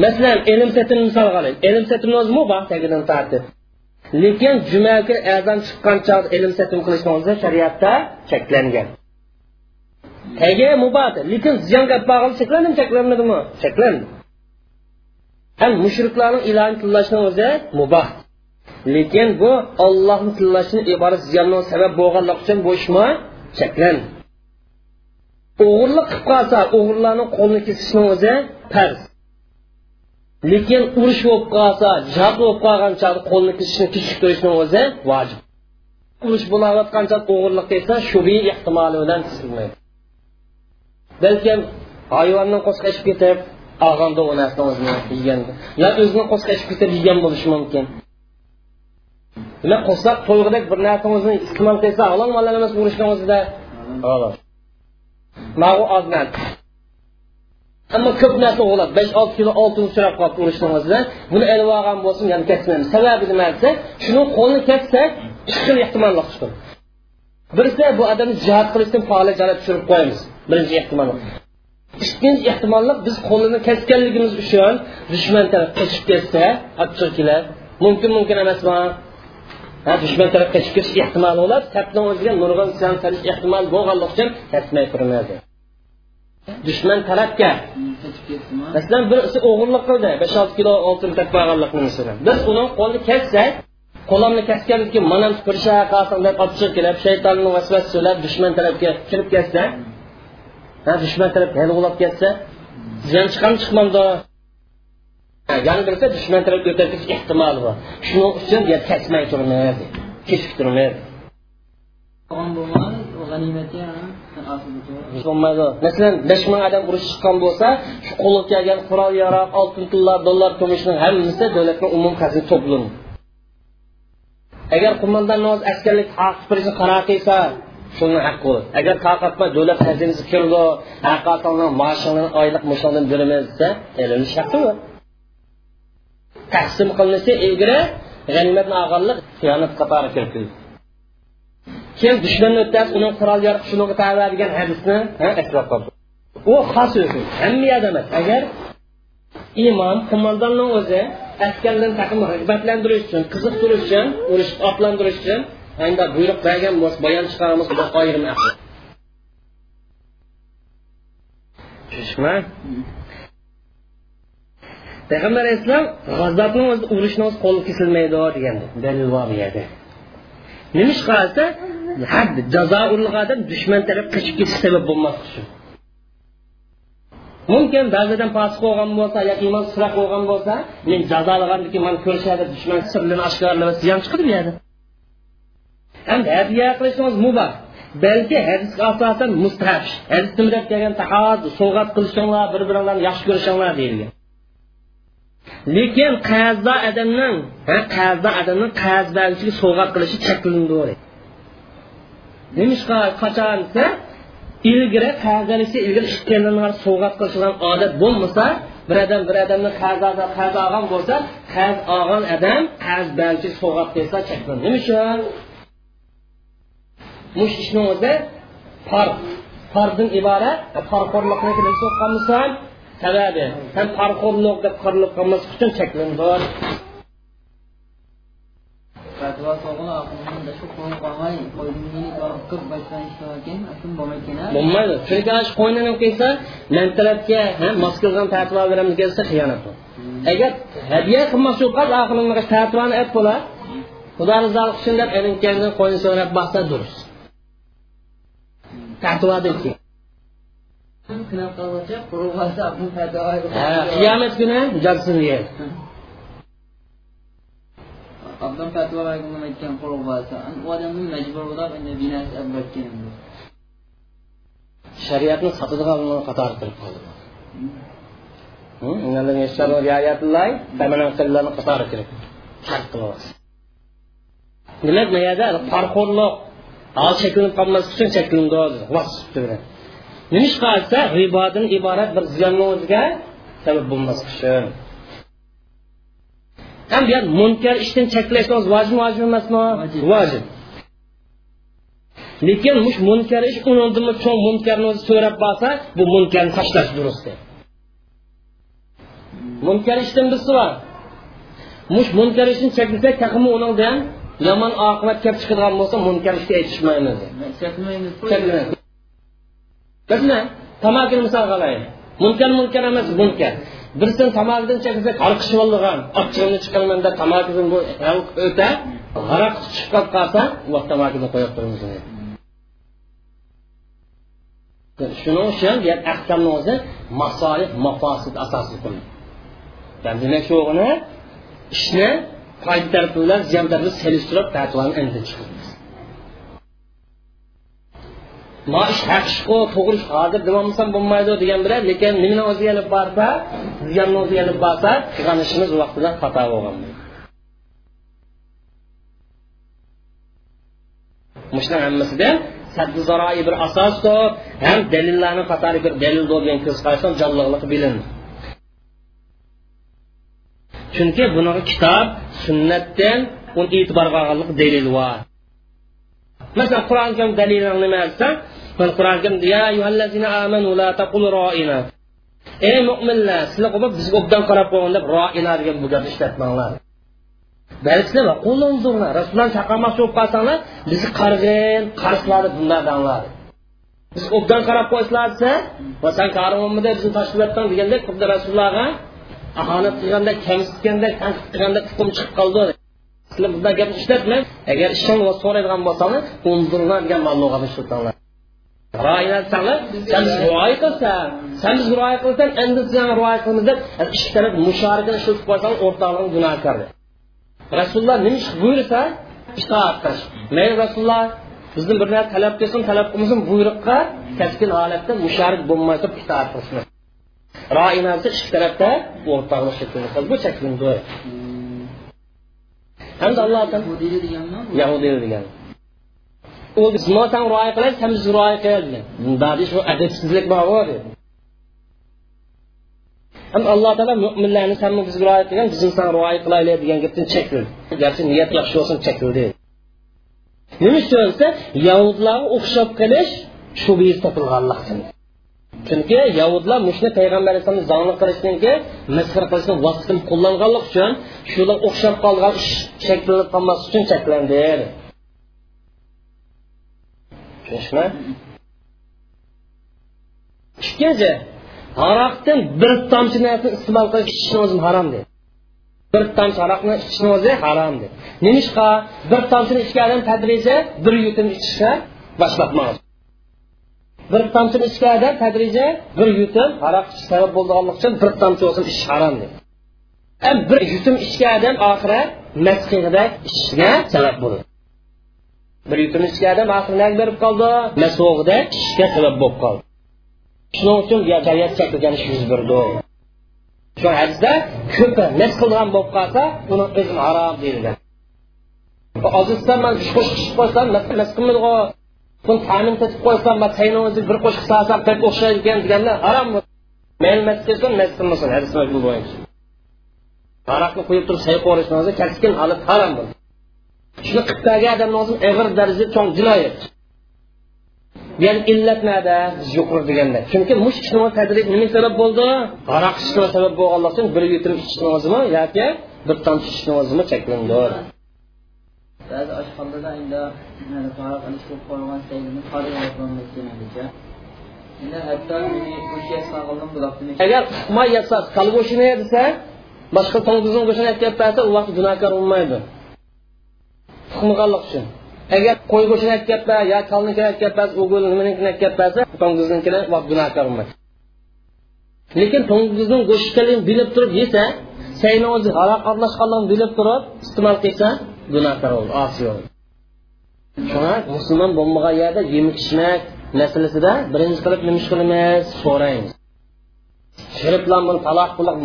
masalan ilm setin misol qilaylik ilm o'zi muboh tagidan tortib lekin juma kuni azon chiqqan chog'da ilm setim qilishni shariatda cheklangan. Tagi muboh lekin ziyonga bog'liq cheklandimi cheklanmadimi? Cheklandi ham mushriklarning muboh. Lekin bu ollohni tillashni sabab bo'lganlik uchun bu ishmi o'g'irlik qilib qolsa o'g'irlarni qo'lini kesishni o'zi lekin urush bo'lib qolsa jihod bo'lib qolgan chog'da qo'lni kesishni kechiktirishni o'zi vojib. Urush bo'layotgan chog'da o'g'irlik qilsa shubiy ehtimoli bilan kesilmaydi balkim hayvondan qo'zqashib ketib olganda u narsani o'zini yegan yo o'zini qo'zqashib ketib yegan bo'lishi mumkin. Nima qilsak to'yg'idek bir narsani o'zini iste'mol qilsa halol malol emas urushni o'zida halol mau oz narsa. Ammo ko'p narsa besh olti kilo oltin uchrab qolibdi urushni o'zida buni ilib olgan bo'lsin yana kesmaymiz sababi nima desa shuni qo'lini kessak ikki xil ehtimollar chiqadi birisi bu odamni jihod qilishdan faoliyat jalb tushirib qo'yamiz. Birinchi ehtimol. İkkinchi ehtimollik biz qo'lini kesganligimiz uchun dushman taraf qochib ketsa achchiq keladi. Mumkin mumkin emasmi dushman tarafga chiqib ketish ehtimoli bo'ladi. Safni o'ziga solish ehtimoli bo'lganligi uchun kesmay turmaydi dushman tarafga masalan birisi o'g'irlik qildi. besh olti kilo oltin topib olganlikni masalan biz uni qo'lni kessak qo'limni kesgandan keyin mana pirsha qalsin deb olib shaytonni vasvasa so'lab dushman tarafga kirib ketsa ha dushman taraf yalg'ulab ketsa ziyon chiqadimi chiqmamdi. Yana bilsa dushman tarafga o'tadish ehtimoli bor. Shuning uchun kesmay turmaydi kechib turmaydi bo'lmaydi masalan besh ming odam urush chiqqan bo'lsa shu qo'lga kelgan qurol yaroq oltin pullar dollar kumushning hammasi davlatni umum xazina to'planadi agar qo'mondon askarlik qilishni qaror qilsa shuni haqqi bo'ladi. Agar tarqatma davlat xazinasi kirdi moshini oylik mushondan beramiz desa elimiz haqqimi taqsim qilinsa ilgari g'animatni olganlik xiyonat qatori kiritildi keyin dushmanni o'tkazib uning qurol yarq shunaqa degan hadisni eslab qoldi u xos o'zi hamma emas. Agar imom qo'mondonni o'zi askarlarni taqim rag'batlantirish uchun qiziqtirish uchun urush otlantirish uchun endi buyruq bergan bo'lsa bayon chiqaramiz bu ayrim tushunishmi? Payg'ambar alayhissalom g'azabni o'zi urushni o'zi qo'li kesilmaydi degan dalil bor bu yerda nima ish qilsa had jazo urilgan dushman taraf qochib ketish sabab bo'lmaslik uchun mumkin ba'zidan fosiq bo'lgan bo'lsa yoki iymon sira bo'lgan bo'lsa men keyin man ko'rishadi dushman sirlarini oshkorlab ziyon chiqadi bu yerda endi hadya qilishingiz mubah balki hadisga asosan mustahab hadis nima deb kelgan biringlarni yaxshi ko'rishinglar deyilgan lekin qarzda odamning qarzda odamning qarz beruvchiga sovg'at qilishi nima qachon desa ilgari qarzalishi ilgari ishchilarga sovg'at qilishgan odat bo'lmasa bir odam bir odamni qarz qarz olgan bo'lsa qarz olgan odam qarz beruvchi sovg'at qilsa cheklanadi nima uchun mush ishni o'zi par pardan iborat parxo'rlikni so'qqanmisan sababi sen parxo'rlik deb qorilib qolmaslik uchun cheklandi bo'lmaydi chunki ana shu qo'ynini kelsa man tarafga mos kelgan tartiblar beramiz kelsa xiyonat agar hadya qilmoqchi bo'lib oxirgi tartiblarni aytib bo'lar xudo rizolik uchun deb ilinkani qo'yni so'rab baqsa durust tartiblardan keyin qiyomat kuni jazosini yeydi abdan fatvo bergan aytgan quruq bo'lsa u odamni majbur bo'lib endi binasi albatgan shariatni sotadigan qatori kirib qoldi. Hm? Qatori kirib shart qilyapti demak bu yerda parxo'rlik hol cheklanib qolmaslik uchun cheklandi nima ish qilsa ribodan iborat bir ziyonni o'ziga sabab bo'lmaslik uchun ham bu yer munkar ishdan cheklashimiz vojib vojib emasmi? Vojib lekin mush munkar ish undan cho'ng munkarni o'zi so'rab borsa bu munkarni tashlash durust munkar ishdan birisi bor. Mush munkar ishni cheklasak taqimi undan yomon oqibat kelib chiqadigan bo'lsa munkar ishga aytishmaymiz bizni tamakini misol qilaylik munkar munkar emas munkar birsin tamokidan cheksa qarqishib olgan ochchig'imni chiqaraman deb tamokidan bu o'ta g'araq chiqib qolib qolsa u tamakini qo'yib turamiz shuning uchun bu ahkamni o'zi masolih mafosid asosida yani demak shu ishni foyda tarafi bilan ziyon tarafi selishtirib fatvoani endi chiqdi ma ish haq ishqu to'g'ri hozir demomasam bo'lmaydi degan bilan lekin nimani o'ziga ilib borsa ziyonni o'ziga ilib borsa qilgan ishimiz vaqtida xato bo'lgan mushuni hammasida saddi zaroi bir asosdir ham dalillarni qatori bir dalil bo'lgan ko'z qarashdan bilindi chunki buni kitob sunnatdan uni e'tiborga olganlik dalil bor. Masalan qur'oni karim dalilini nima desa qur'oni karim ya ayyuhallazina amanu la taqul ro'ina ey mo'minlar sizlar qo'yib bizga obdan qarab qo'ygan deb ro'ina degan bu gapni ishlatmanglar. Balki sizlar qo'lingizlar rasululloh chaqirmoqchi bo'lib qolsanglar bizni qarg'in qarsizlar bunday danglar biz obdan qarab qo'ysizlar desa va san karimimida bizni tashkilotdan yotgan degandek xuddi rasulullohga ahonat qilganda kamsitganda tanqid qilganda hukm chiqib qoldi. Sizlar bunday gapni ishlatmang. Agar ishon so'raydigan bo'lsangiz undirma degan ma'lumotni ishlatanglar rioya qilsanglar san rioya qilsan sen biz rioya qilsan endi sen rioya qilamiz deb ikki taraf mushorakani ishlatib qo'ysang o'rtog'ing gunohkor rasululloh nima ish buyursa itoat qilish. Mayli rasululloh bizni bir narsa talab qilsin talab qilmasin buyruqqa kaskin holatda musharik bo'lmay turib itoat qilsin roinasi ikki tarafda o'rtoqlik bu shaklini hamda alloh yahudiy degan. U biz san rioya qilaylik san biz rioya qilaylik degan. Bunda shu adabsizlik bor ham alloh taolo mo'minlarni san bizga rioya qilgan biz san rioya qilaylik degan gapdan chekladi garchi niyat yaxshi bo'lsin chekladi nima uchun desa yahudlarga o'xshab qilish shu bir topilganlik uchun chunki yahudlar mushni payg'ambar alayhisalomni zonni qilishninki misr qilishni vositani qo'llanganlik uchun shular o'xshab qolgan ish shakllanib qolmaslik uchun cheklandi tushunishmi? Ikkinchi aroqdan bir tomchi narsani iste'mol qilish ichishni o'zi harom deydi bir tomchi aroqni ichishni o'zi harom deydi nemishqa bir tomchini ichgan odam bir yutum ichishga boshlabmoqchi bir tomchi ichganda tadrija bir yutum aroq ichish sabab bo'lganligi uchun bir tomchi bo'lsin ichish harom deydi bir yutum ichgan odam oxiri masqig'ida ichishga sabab bo'ladi bir yutum ichgan odam oxiri nima berib qoldi masog'ida ichishga sabab bo'lib qoldi. Shuning uchun shariat chekilgan ish yuz berdi shu hadisda ko'pi nas qilgan bo'lib qolsa uni o'zini harom deyilgan. Ozizdan man uch qo'shiq ichib qo'ysam nas qilmaydi buni ta'min tetib qo'ysam man tayni o'zi bir qo'shiq salsam pek o'xshaydi ekan deganda harom mayli mas qilsin mas qilmasin hadis bo'yicha aroqni qo'yib turib say qo'rishni o'zi keskin holat harom bo'ldi. Shuni qilib bergan odamni o'zi og'ir darajada cho'ng jinoyat. Ya'ni illat nada yuqori deganda. Chunki mush ichni tadrij nima sabab bo'ldi? Aroq ichishni sabab bo'lganligi uchun bir yutum ichishni o'zimi yoki bir tomchi ichishni o'zimi cheklandi ba'zi oshxonalarda endi aroq ichib qo'ygan saygini qoriyaga endi hatto agar uqmay yatsa kalgo'shini desa boshqa to'ng'izni go'shtini aytgan bersa u vaqt gunohkor bo'lmaydi. Uqmaganlik uchun. Agar qo'y go'shtini aytib ketsa yo kalnikini aytib o'g'il nimanikini aytib ketsa to'ng'iznikini gunohkor bo'lmaydi. Lekin to'ng'izning go'shti ekanligini bilib turib yesa sayni o'zi halol qatnashganligini bilib turib iste'mol qilsa gunohkor bo'ldi osiy bo'ldi. Shuna musulmon bo'lmagan yerda yemak ichmak masalasida birinchi qilib nima ish qilamiz? So'raymiz. Shirib bilan buni taloq qilib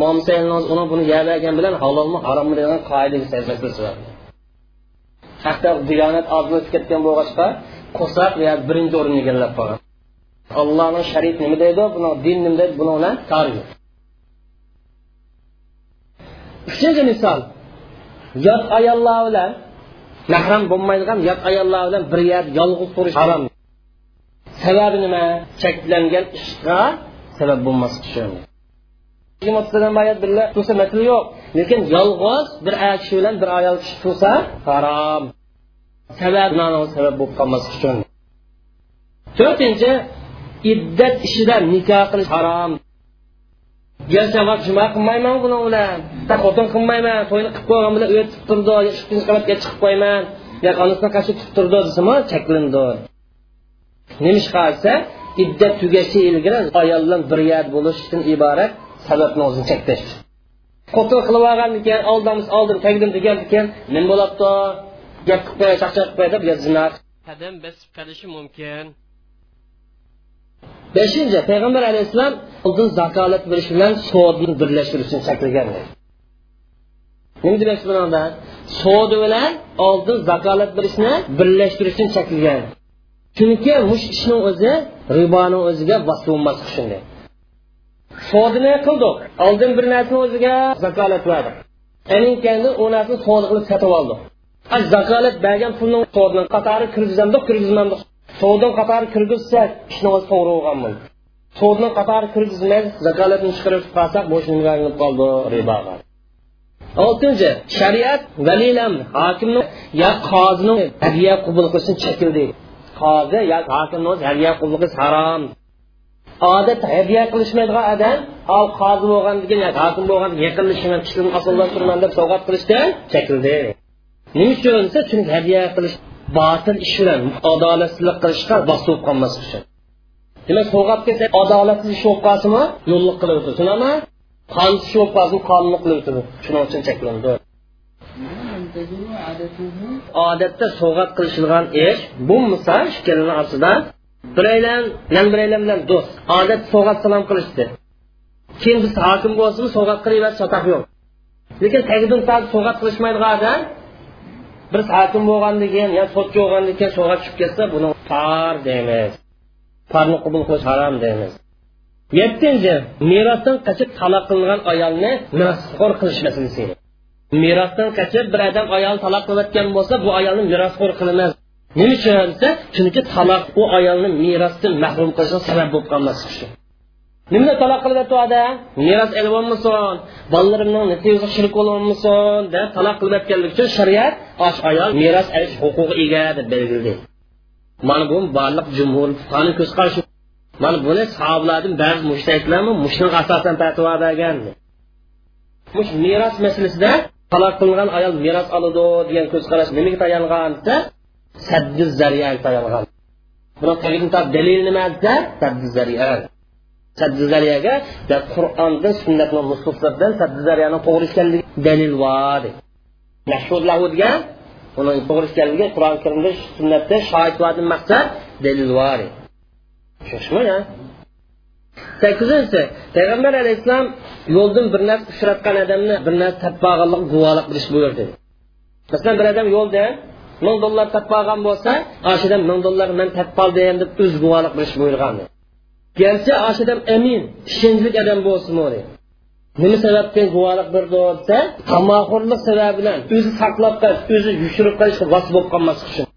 uni buni yebergan bilan halolmi harommi degan qoidaga masalasi bor hatto diyonat ozlashib ketgan bo'lg'achqa qo'saq birinchi o'rinni egallab qolgan. Allohni sharif nima deydi? Buni din nima deydi? Buni bilan kori yo'q uchinchi misol. Yot ayollar bilan mahram bo'lmaydigan yot ayollar bilan bir yerda yolg'iz turish harom. Sababi nima? Cheklangan ishga sabab uchun tursa yo'q. Lekin yolg'iz bir kishi bilan bir ayol kishi tursa harom. Sabab sabab bo'lib qolmaslik uchun to'rtinchi iddat ishida nikoh qilish harom. Garchi juma qilmayman buni bilan xotin qilmayman to'yni qilib qo'ygan bilan uya tutib turdi ikkinchi qavatga chiqib qo'yman. Yo onasidan qarshi tutib turdi desami cheklandi nima ish qilsa iddat tugashi ilgari ayol bilan bir yad bo'lishdan iborat sababni o'zini cheklash xotin qilib olgan keyin oldamiz oldim tagdim degan ekan nima bo'libdi gap qilib qo'yay chaqchaq qilib qo'yay deb zina qadam bosib qolishi mumkin. Beshinchi payg'ambar alayhissalom oldin zakolat berish bilan sodni birlashtirishni cheklagan nima demoqchi bunda sodi bilan oldin zakolat berishni birlashtirish uchun chaqirgan. Chunki mush ishni o'zi riboni o'ziga bosilmas shunday. Sodini qildik? Oldin bir narsani o'ziga zakolat berdik aninkani u narsani sodi qilib sotib oldik. Zakolat bergan pulni sodni qatori kirgizamdik kirgizmadik соның қатары кіргізсе пешнамаз қоңырау қылғанмын соның қатары кіргізмәс закалатын chiqarib қалсақ bo'shinga айналып qoldi riboga oltinchi shariat valiy amr hokimni yo qozini hadya qabul qilishni chekildi. Qozi yo hokimni o'zi hadya qabul qilish harom. Al deb sovg'at qilishdan nima uchun desa qilish botil ish bilan adolatsizlik qilishga bosib bo'lib qolmaslik uchun demak sovg'at kelsa adolatsiz ish bo'lib qolsinmi? Yo'llik qilib o'tirsin qonsiz ish bo'lib qolsin qonliq qilib o'tirdi shuning uchun cheklandi odatda sovg'at qilishilgan ish bu misol ikkalani orasida biraylan man biraylan bilan do'st. Odat sovg'at salom qilishdi. Keyin biz hokim bo'lsin sovg'at qilaversa chatoq yo'q. Lekin tagidan sovg'at qilishmaydigan odam bir hokim bo'lgandan keyin yo sotchi bo'lgandan keyin sovg'at tushib ketsa buni par deymiz. Parni qabul qilish harom deymiz. Yettinchi merosdan qochib taloq qilingan ayolni merosxo'r qilish masalasi merosdan qochib bir odam ayol taloq qilayotgan bo'lsa bu ayolni merosxo'r qilinmas nima uchun desa chunki taloq u ayolni merosdan mahrum qilishga sabab bo'lib qolmaslik uchun nima taloq qilyapti meros ilib olmasin bolalarimning natijasi shirk bo'lolmasin deb taloq qilayotganligi uchun shariat osh ayol meros olish huquqi ega deb belgiladi. Mana bu barliq jumhur fuqani ko'z qarashi mana buni sahobalardan ba'zi mushtaylarmi mushning asosan fatvo bergan mush meros masalasida taloq qilingan ayol meros oladi degan ko'z qarash nimaga tayangan desa saddi zariyaga tayangan buni dalil nima desa saddi zariya saddi zariyaga qur'ondan sunnatni nususlardan saddi zariyani to'g'ri ekanligi dalil bor mashhur lahu degan uni to'g'ri qur'oni karimda sunnatda shohid maqsad dalil bor sakkizinchisi payg'ambar alayhissalom yo'ldan bir narsa uchratgan odamni bir narsa topmaganlik guvohlik qilish buyurdi. Masalan bir odam yo'lda ming dollar topmagan bo'lsa oshidan ming dollar man topib qoldim deb o'z guvohlik qilish buyurgan garchi oshidan amin ishonchli odam bo'lsin nima sababdan guvohlik berdi desa tamoxurlik sababi bilan o'zi saqlab qolish o'zi yushirib qolishga vos bo'lib qolmaslik uchun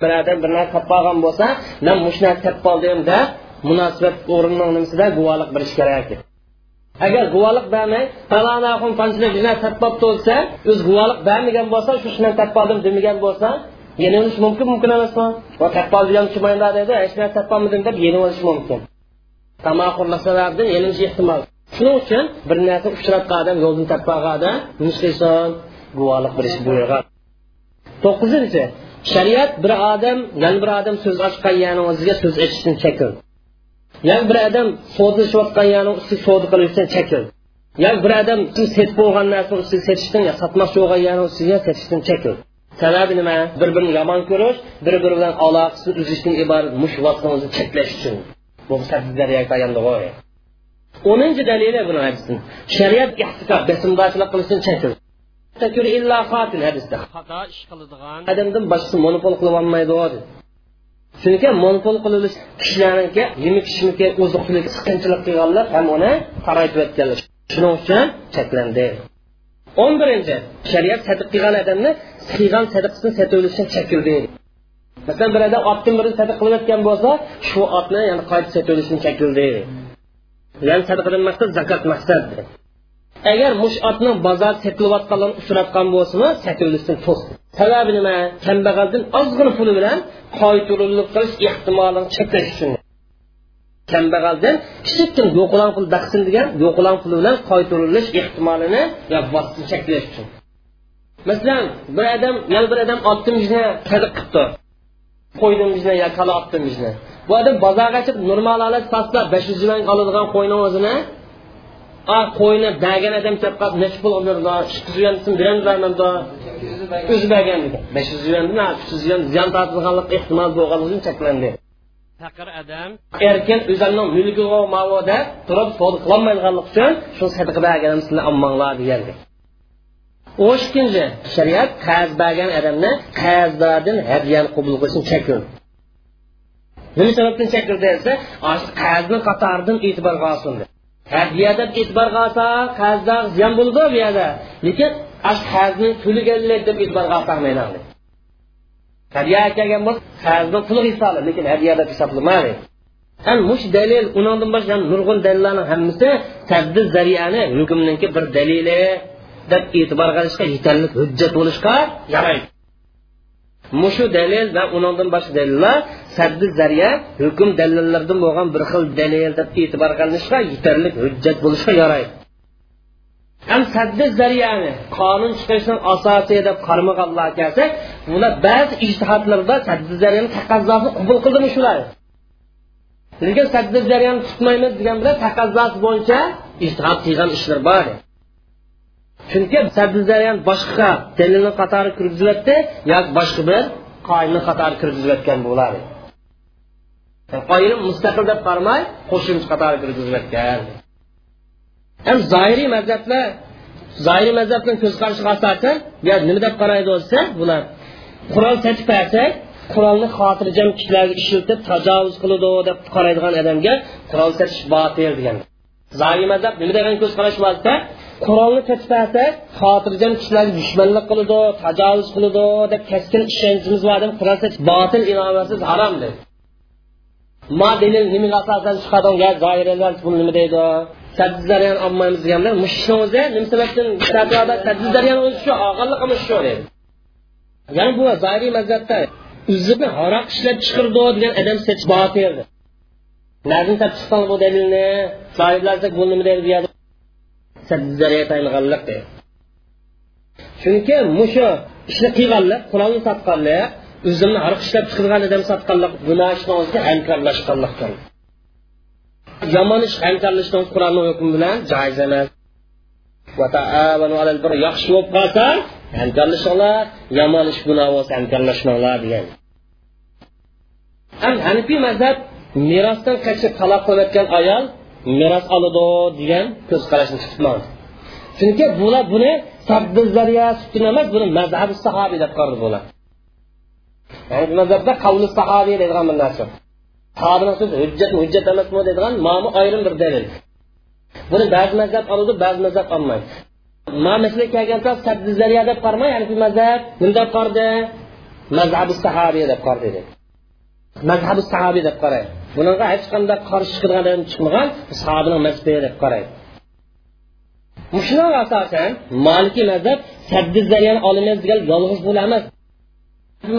bir odam bir narsa topib qolgan bo'lsa man mush narsa topib qoldim deb munosabat o'rnining nimasida guvohlik berish kerak. Agar guvohlik bermay falanaxun panchilik topib guvohlik bermagan bo'lsa shu ishni topib qoldim demagan bo'lsa yana olish mumkin mumkin emasmi? Topib chimaydi dedi hech narsa topib qolmadim deb yana olish mumkin. Tamoqurlik sababidan yenilish ehtimol. Shuning uchun bir narsa uchratgan odam topib qolgan odam guvohlik berish buyurgan to'qqizinchi shariat bir odam yana bir odam so'z ochgan yani o'ziga so'z aytishdan chekil. Yana bir odam savdolashayotgan yani ustiga savdo qilishdan chekil. Yana bir odam setib bo'lgan narsani ustiga setishdan sotmoqchi bo'lgan yani ustiga setishdan chekil. Sababi nima? Bir birini yomon ko'rish bir biri bilan aloqasini uzishdan iborat cheklash uchun. Bu o'ninchi dalili buni shariat ehtiqob chekil illa qotil hadisda. Xato ish qiladigan odamdan boshqasi monopol qilib olmaydi dedi chunki monopol qilinish kishilarniki yemak ichmakka oziq tulik qiyinchilik qilganlar ham uni qaraytib o'tganlar. Shuning uchun cheklandi. O'n birinchi shariat sadiq qilgan odamni qilgan sadaqasini sotib chekildi masalan bir odam otni birini sadaqa qilayotgan bo'lsa shu otni yani qayta sotilishini chekildi ya'ni sadaqadan maqsad zakot maqsad agar mush otni bozor setilayotganlarni uchratgan bo'lsa sotilishdan to'xta sababi nima? Kambag'aldan ozgina puli bilan qaytarilib qilish ehtimolini cheklash uchun. Kambag'aldan kichikkina yo'qolan pul daqsin degan yo'qolan puli bilan qoyturilish ehtimolini cheklash uchun. Masalan bir odam yana bir odam oltmishni sadaq qilibdi. Qo'ydimizni yo kala oltmishni bu odam bozorga chiqib normal holat pastda besh yuz yuan oladigan qo'yni o'zini qo'yni bergan odam qolib necha pul oldirdi ikki yuz yuan beramiz o'zi bergan besh yuz yuandan uch yuz yuan ziyon tortilganlik ehtimol bo'lganligi cheklandi faqir odam erkin o'zini mulki mavoda turib savdo qilolmaydiganlik uchun shu sadaqa berganim sizlar olmanglar degandi o'n ikkinchi shariat qarz bergan odamni qarzdordan hadyani qabul qilishni nima sababdan chekladi desa qarzni qatoridan e'tiborga olsin hadya deb e'tiborga olsa qarzda ziyon bo'ladi bu yerda. Lekin qarzni to'laganlik deb e'tiborga olmaydi hadya kelgan bo'lsa qarzni lekin hadya deb hisoblamaydi ham mush dalil boshqa nurg'un bir dalili. Deb e'tibor qilishga yetarli hujjat bo'lishga yaraydi. Mushu dalil va undan boshqa dalillar saddi zariya hukm dalillardan bo'lgan bir xil dalil deb e'tibor qilinishga yetarli hujjat bo'lishga yaraydi. Ham saddi zariyani qonun chiqarishning asosi deb qarmaganlar kelsa bular ba'zi ijtihodlarda saddi zariyani taqozzosini qabul qildimi shular? Lekin saddi zariyani tutmaymiz degan bilan taqozosi bo'yicha ijtihod qilgan ishlar bor. Chunki saddi zariyan boshqa dalilni qatori kirgizilyapti yoki boshqa bir qoilni qatori kirgizilayotgan bo'ladi. E, Qoida mustaqil deb qaramay qo'shimcha qatori kirgizilayotgan ham zoiriy mazhablar zoiriy mazhabni ko'zqarashiga asosan yo nima deb qaraydi bo'lsa bular qurol sotib bersak qurolni xotirjam kishilarga ishlatib tajovuz qiladi deb qaraydigan odamga qurol sotish botil degan. Zoiriy mazhab nima degan ko'zqarash bo'lsa qurolni sotib xotirjam kishilarga dushmanlik qiladi tajovuz qiladi deb keskin ishonchimiz bor deb qurol botil inomasiz harom dedi ma dalil nimaga asosan chiqadigan zoirlar buni nima deydi? Sadizlaryan olmaymiz deganlar mushni o'zi nima sababdan sadizlaryan o'zi shu olganligimiz shu deydi ya'ni bu zoiriy mazhabda o'zini haroq ishlab chiqirdi degan odam sechish botil nazim topib bu dalilni zoirlar bu nima deydi tayinganlik deydi chunki mushu ishni qilganlik qurolni sotganlik o'zimni ariq ishlab chiqargan odam sotganlik gunoh ishni hamkorlashganlikdir yomon ish hamkorlashni qur'onni hukmi bilan joiz emas yaxshi bo'lib qolsa hamkorlashinglar yomon ish gunoh bo'lsa hamkorlashmanglar degan ham hanifiy mazhab merosdan qochib taloq qilayotgan ayol meros oladi degan ko'z qarashni tutmadi chunki bular buni zariya emas buni mazhabi sahobiy deb qaradi bular. Mazhabda qavli sahobiy deydigan bir narsa. Sahobini so'zi hujjat hujjat emasmi deydigan nomi ayrim bir dalil. Buni ba'zi mazhab oladi ba'zi mazhab olmaydi. Ma masalaga kelganda zariya deb qarmay hanifiy mazhab nima deb qardi mazhabi sahobiy deb qardi dedi mazhabi sahobiy deb qaraydi bunaqa hech qanday qarshi chiqadigan odam chiqmagan sahobini mazhabi deb qaraydi shunga asosan maliki mazhab sakkiz zariyani olamiz degan yolg'iz bo'la emas.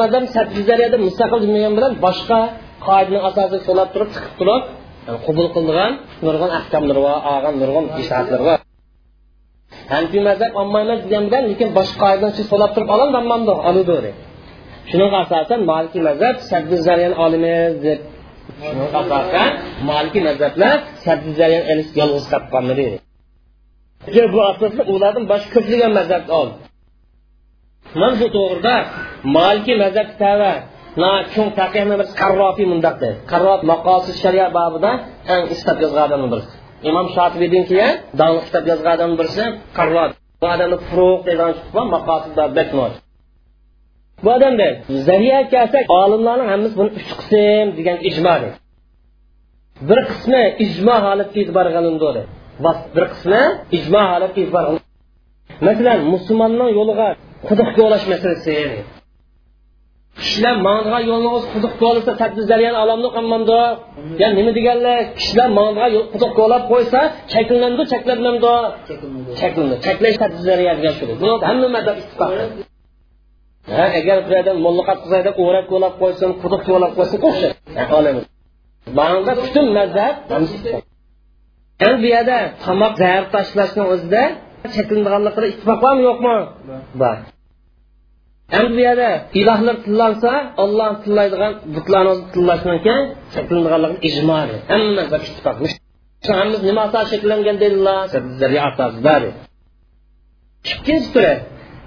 Mazhab sakkiz zariyada mustaqil dunyo bilan boshqa qoidaning asosiga so'lab turib chiqib turib e, qabul qilingan nurg'un ahkomlar bor olgan nurg'un ishatlar bor. Hanfiy mazhab olmaymiz degan bilan lekin boshqa qoidadan so'lab turib ololmaydi oladi shunaqa asosan maliki mazhab saddi zariyan olimiz deb asosan maliki mazhablar saddi zariyan yolg'iz topqanmi deydi bu asosda ulardan boshqa ko'plagan mazhab ol. Mana bu to'g'rida maliki mazhab tava na cho'ng taqiyni bir qarrofiy mundaq deydi qarrof maqosid sharia bobida eng istab yozgan birisi. Imom shotibiydan keyin donli kitob yozgan birisi qarrof. Bu odamni furuq degan maqosidda beknoch bu odamda zariya kelsak olimlarning hammasi buni uch qism degan ijmo bir qismi ijmo holatga e'tibor qilindi bir qismi ijmo holatga e'tibor masalan musulmonning yo'liga quduq ko'lash masalasi kishilar mang'an yo'lni o'zi quduq ko'lasa tadbir zariyani olomni qilmamdi. Ya nima deganlar kishilar mang'an quduq ko'lab qo'ysa cheklanadi cheklanmamdi cheklash tadbir zariya degan shu hamma mazhab ittifoq ha agar bir odam mullaqat qilsa deb o'rab ko'lab qo'ysin quduq ko'lab qo'ysin o'xshaydi. Bunda butun mazhab bu yerda tomoq zahar tashlashni o'zida yo'qmi? Bor. Endi bu yerda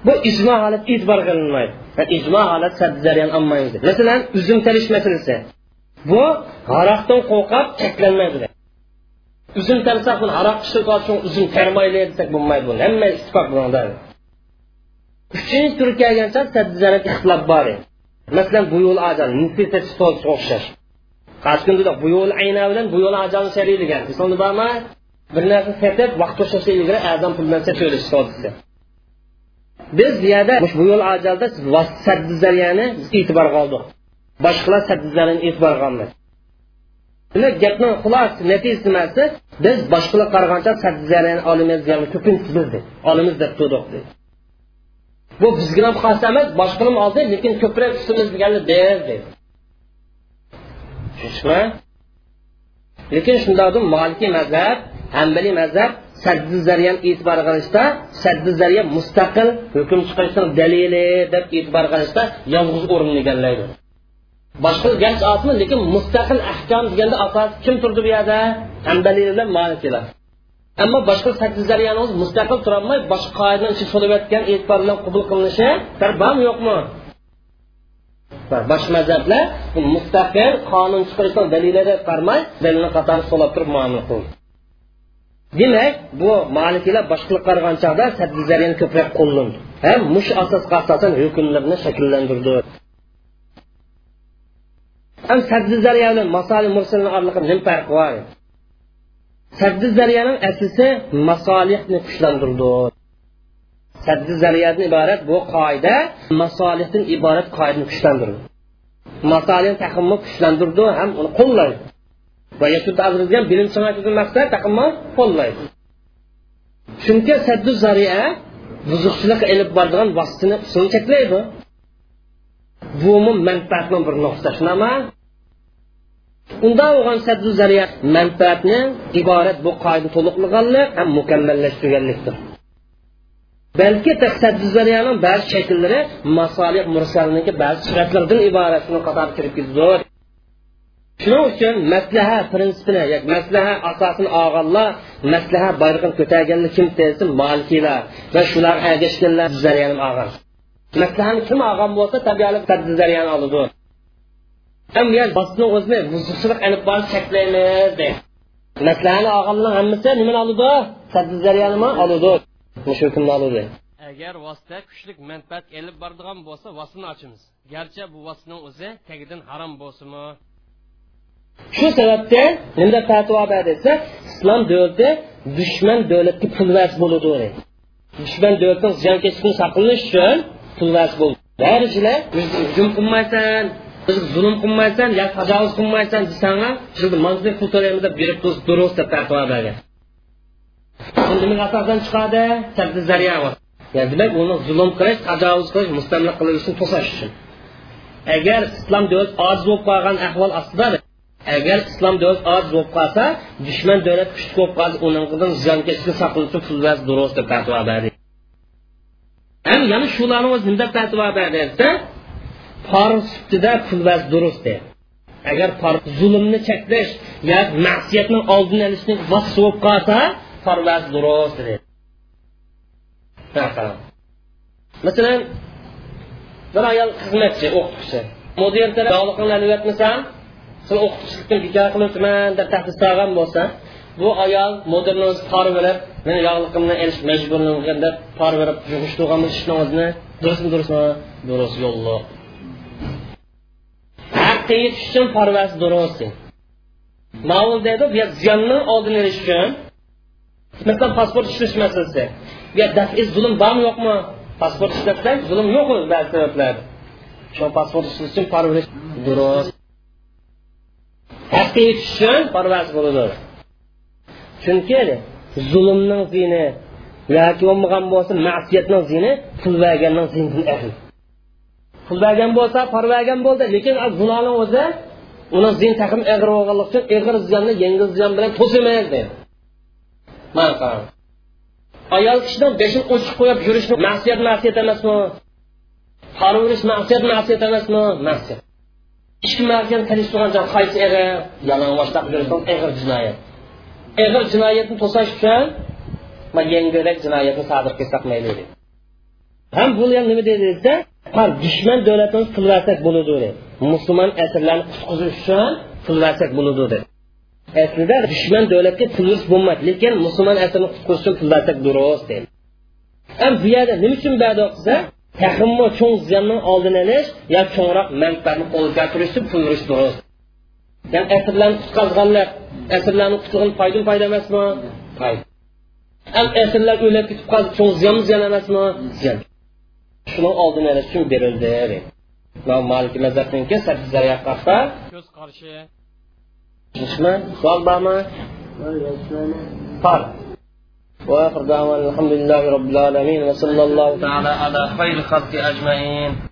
bu ijmo holat e'tibor qilinmaydi. İjmo holat jarayon olmaydi masalan uzum terish masalasi bu haroqdan qo'rqib cheklanmaydi. Uzum tersak buni haroq uzum termayli desak bo'lmaydi buni hamma ittifoq bunda uchinchi turga kelgancha ixtilof bor. Masalan bu yo'l ajal o'xshash. Qaysi kunda bu yo'l ayna bilan bu yo'l ajalni bormi? Bir narsa setib vaqt ilgari azam pul bilan biz yerda bu yo'l ajalda saddizariyani e'tiborga oldik boshqalar saddizariyani e'tiborga olmadi demak gapni xulos natijasi nimasi biz boshqalar qaragancha saddizariyani olamiz degan ko'pincha biz olamiz deb turdik bu bizga ham xos emas boshqalar oldi lekin ko'proq ustimiz deganni biz deydi tushunishmi lekin shundoqdir molikiy mazhab hambaliy mazhab saddi zariyani e'tibor qilishda saddi zariya mustaqil hukm chiqarishning dalili deb e'tibor qilishda yolg'iz o'rin egallaydi. Boshqa garchi osmi lekin mustaqil ahkom deganda asos kim turdi bu yerda? Hambaliylar malikilar ammo boshqa sakkiz mustaqil turolmay boshqa qoidadan bilan yo'qmi? Mustaqil qonun chiqarishdan dalillari farmay qatori so'lab turib demak bu malikilar boshqalar qaragan chog'da saddiy zariyani ko'proq qo'llandi ham mush asosga asosan hukmlarni shakllantirdi. Ham saddi zariya bilan masoli mursalni oraliqida nima farqi bor? Saddi aslisi masolihni kuchlantirdi. Saddi iborat bu qoida masolihdan iborat qoidani kuchlantirdi. Masolihni taqimni kuchlantirdi ham uni qo'llaydi va yashudgan bilim sanatidan maqsad taqimni qo'llaydi chunki saddu zariya buzuqchilik ilib boradigan vositani usulni cheklaydi. Bu manfaatni bir nuqta shunaqa unda bo'lgan saddu zariya manfaatni iborat bu qoida to'liqlaganlik ham mukammallashtirganlikdir. Balki saddu zariyaning ba'zi shakllari masolih mursalniki ba'zi sifatlaridan iborat shuni qatori kirib ketdi shuning uchun maslaha prinsipini yoki maslaha asosini olganlar maslaha bayrog'ini ko'targanlar kim desin molikiylar va shular ergashganlar zariyani olgan maslahani kim olgan bo'lsa tabiiyat saddu zariyani oladi. O'zini buzuqchilik ilib borib cheklaymiz deydi. Maslahani olganlar hammasi nimani oladi? Saddu zariyani oladi. Shu kimni oladi? Agar vosita kuchlik manfaat elib boradigan bo'lsa vositani ochamiz. Garchi bu vositaning o'zi tagidan harom bo'lsinmi shu sababdan nimda fatvo bor desa islom davlati dushman davlatga pulvas bo'ludi dushman davlatdan jamkashlikni saqlanish uchun pulvas bo'ldi. Barichilar hujum qilmaysan bizga zulm qilmaysan yo tajovuz qilmaysan desanga pul to'laymiz deb berib turib durust deb fatvo bergan. Asosdan chiqadi? Sabzi zariya Yani demek onu zulüm kılıç, tacavuz kılıç, müstemlik kılıçını agar islom davlat oz bo'lib qolsa dushman davlat kuchli bo'lib qolsa uning ziyonkashlikni saqlash uchun durust deb fatvo berdi ham yana shularni o'zi nima deb fatvo berdi desa por sutida pulvas durust deydi agar zulmni cheklash yo ma'siyatni oldini olishni vaqti bo'lib qolsa parvaz durust dedi masalan bir ayol xizmatchi o'qituvchi. Mudir yog'liqlarni o'tmasam sen o'qituvchilikni bekor qilibman deb tahdid solgan bo'lsa bu ayol mudirni o'zi por berib meni yog'liqimni elish majburman deb por berib yug'ishtirgan ishni o'zini durustmi durustmi? Durust yo'lliq haqqa yetish uchun parvasi durust ma'lum deydi bu ziyonni oldini olish uchun masalan pasport ishlash masalasi bu dafi zulm bormi yo'qmi? Pasport ishlatsak zulm yo'qmi ba'zi sabablar shu pasport ishlash uchun parvarish durust haqqa yetish uchun bo'ladi. Chunki zulmning zini yoki bo'lmagan bo'lsa ma'siyatning zini pul berganning zinidan ahli. Pul bergan bo'lsa parvagan bo'ldi lekin gunohni o'zi uni zin taqim ig'ir bo'lganligi uchun ig'ir ziyonni yengil ziyon bilan to'simaydi ayol kishidan beshini ochiq qo'yib yurishni ma'siyat ma'siyat emasmi? Parvarish ma'siyat ma'siyat emasmi? Ma'siyat. Ikki markan tanishtirgan joy qaysi ig'ir yalang'ochlab yurishdan ig'ir jinoyat. Ig'ir jinoyatni to'sash uchun yengilroq jinoyatni sodir qilsak mayli dedi. Ham bu ham nima deydi desa dushman davlatimiz pul versak bo'ladi dedi. Musulmon asrlarni qutqizish uchun pul versak bo'ladi dedi. Aslida dushman davlatga urish bo'lmaydi lekin musulmon asrni qutqizish uchun pul versak durust dedi. Ham bu yerda nima uchun bado qilsa təxminmə çox ziyanın aldını alış ya çoxraq mənfəətini qo'lga kiritib pul urishdiruz yani əsrlərini qutqazğanlar əsrlərin qutulğun faydan fayda emasmi fayda ham əsrlər o'lib ketib qoldi çox ziyan ziyan emasmi ziyan shuni oldini olish uchun berildi maliki mazhabniki sakkiz zariya haqda ko'z qarashi tushunishmi savol bormi bor وآخر دعوانا الحمد لله رب العالمين وصلى الله تعالى على خير خلق أجمعين.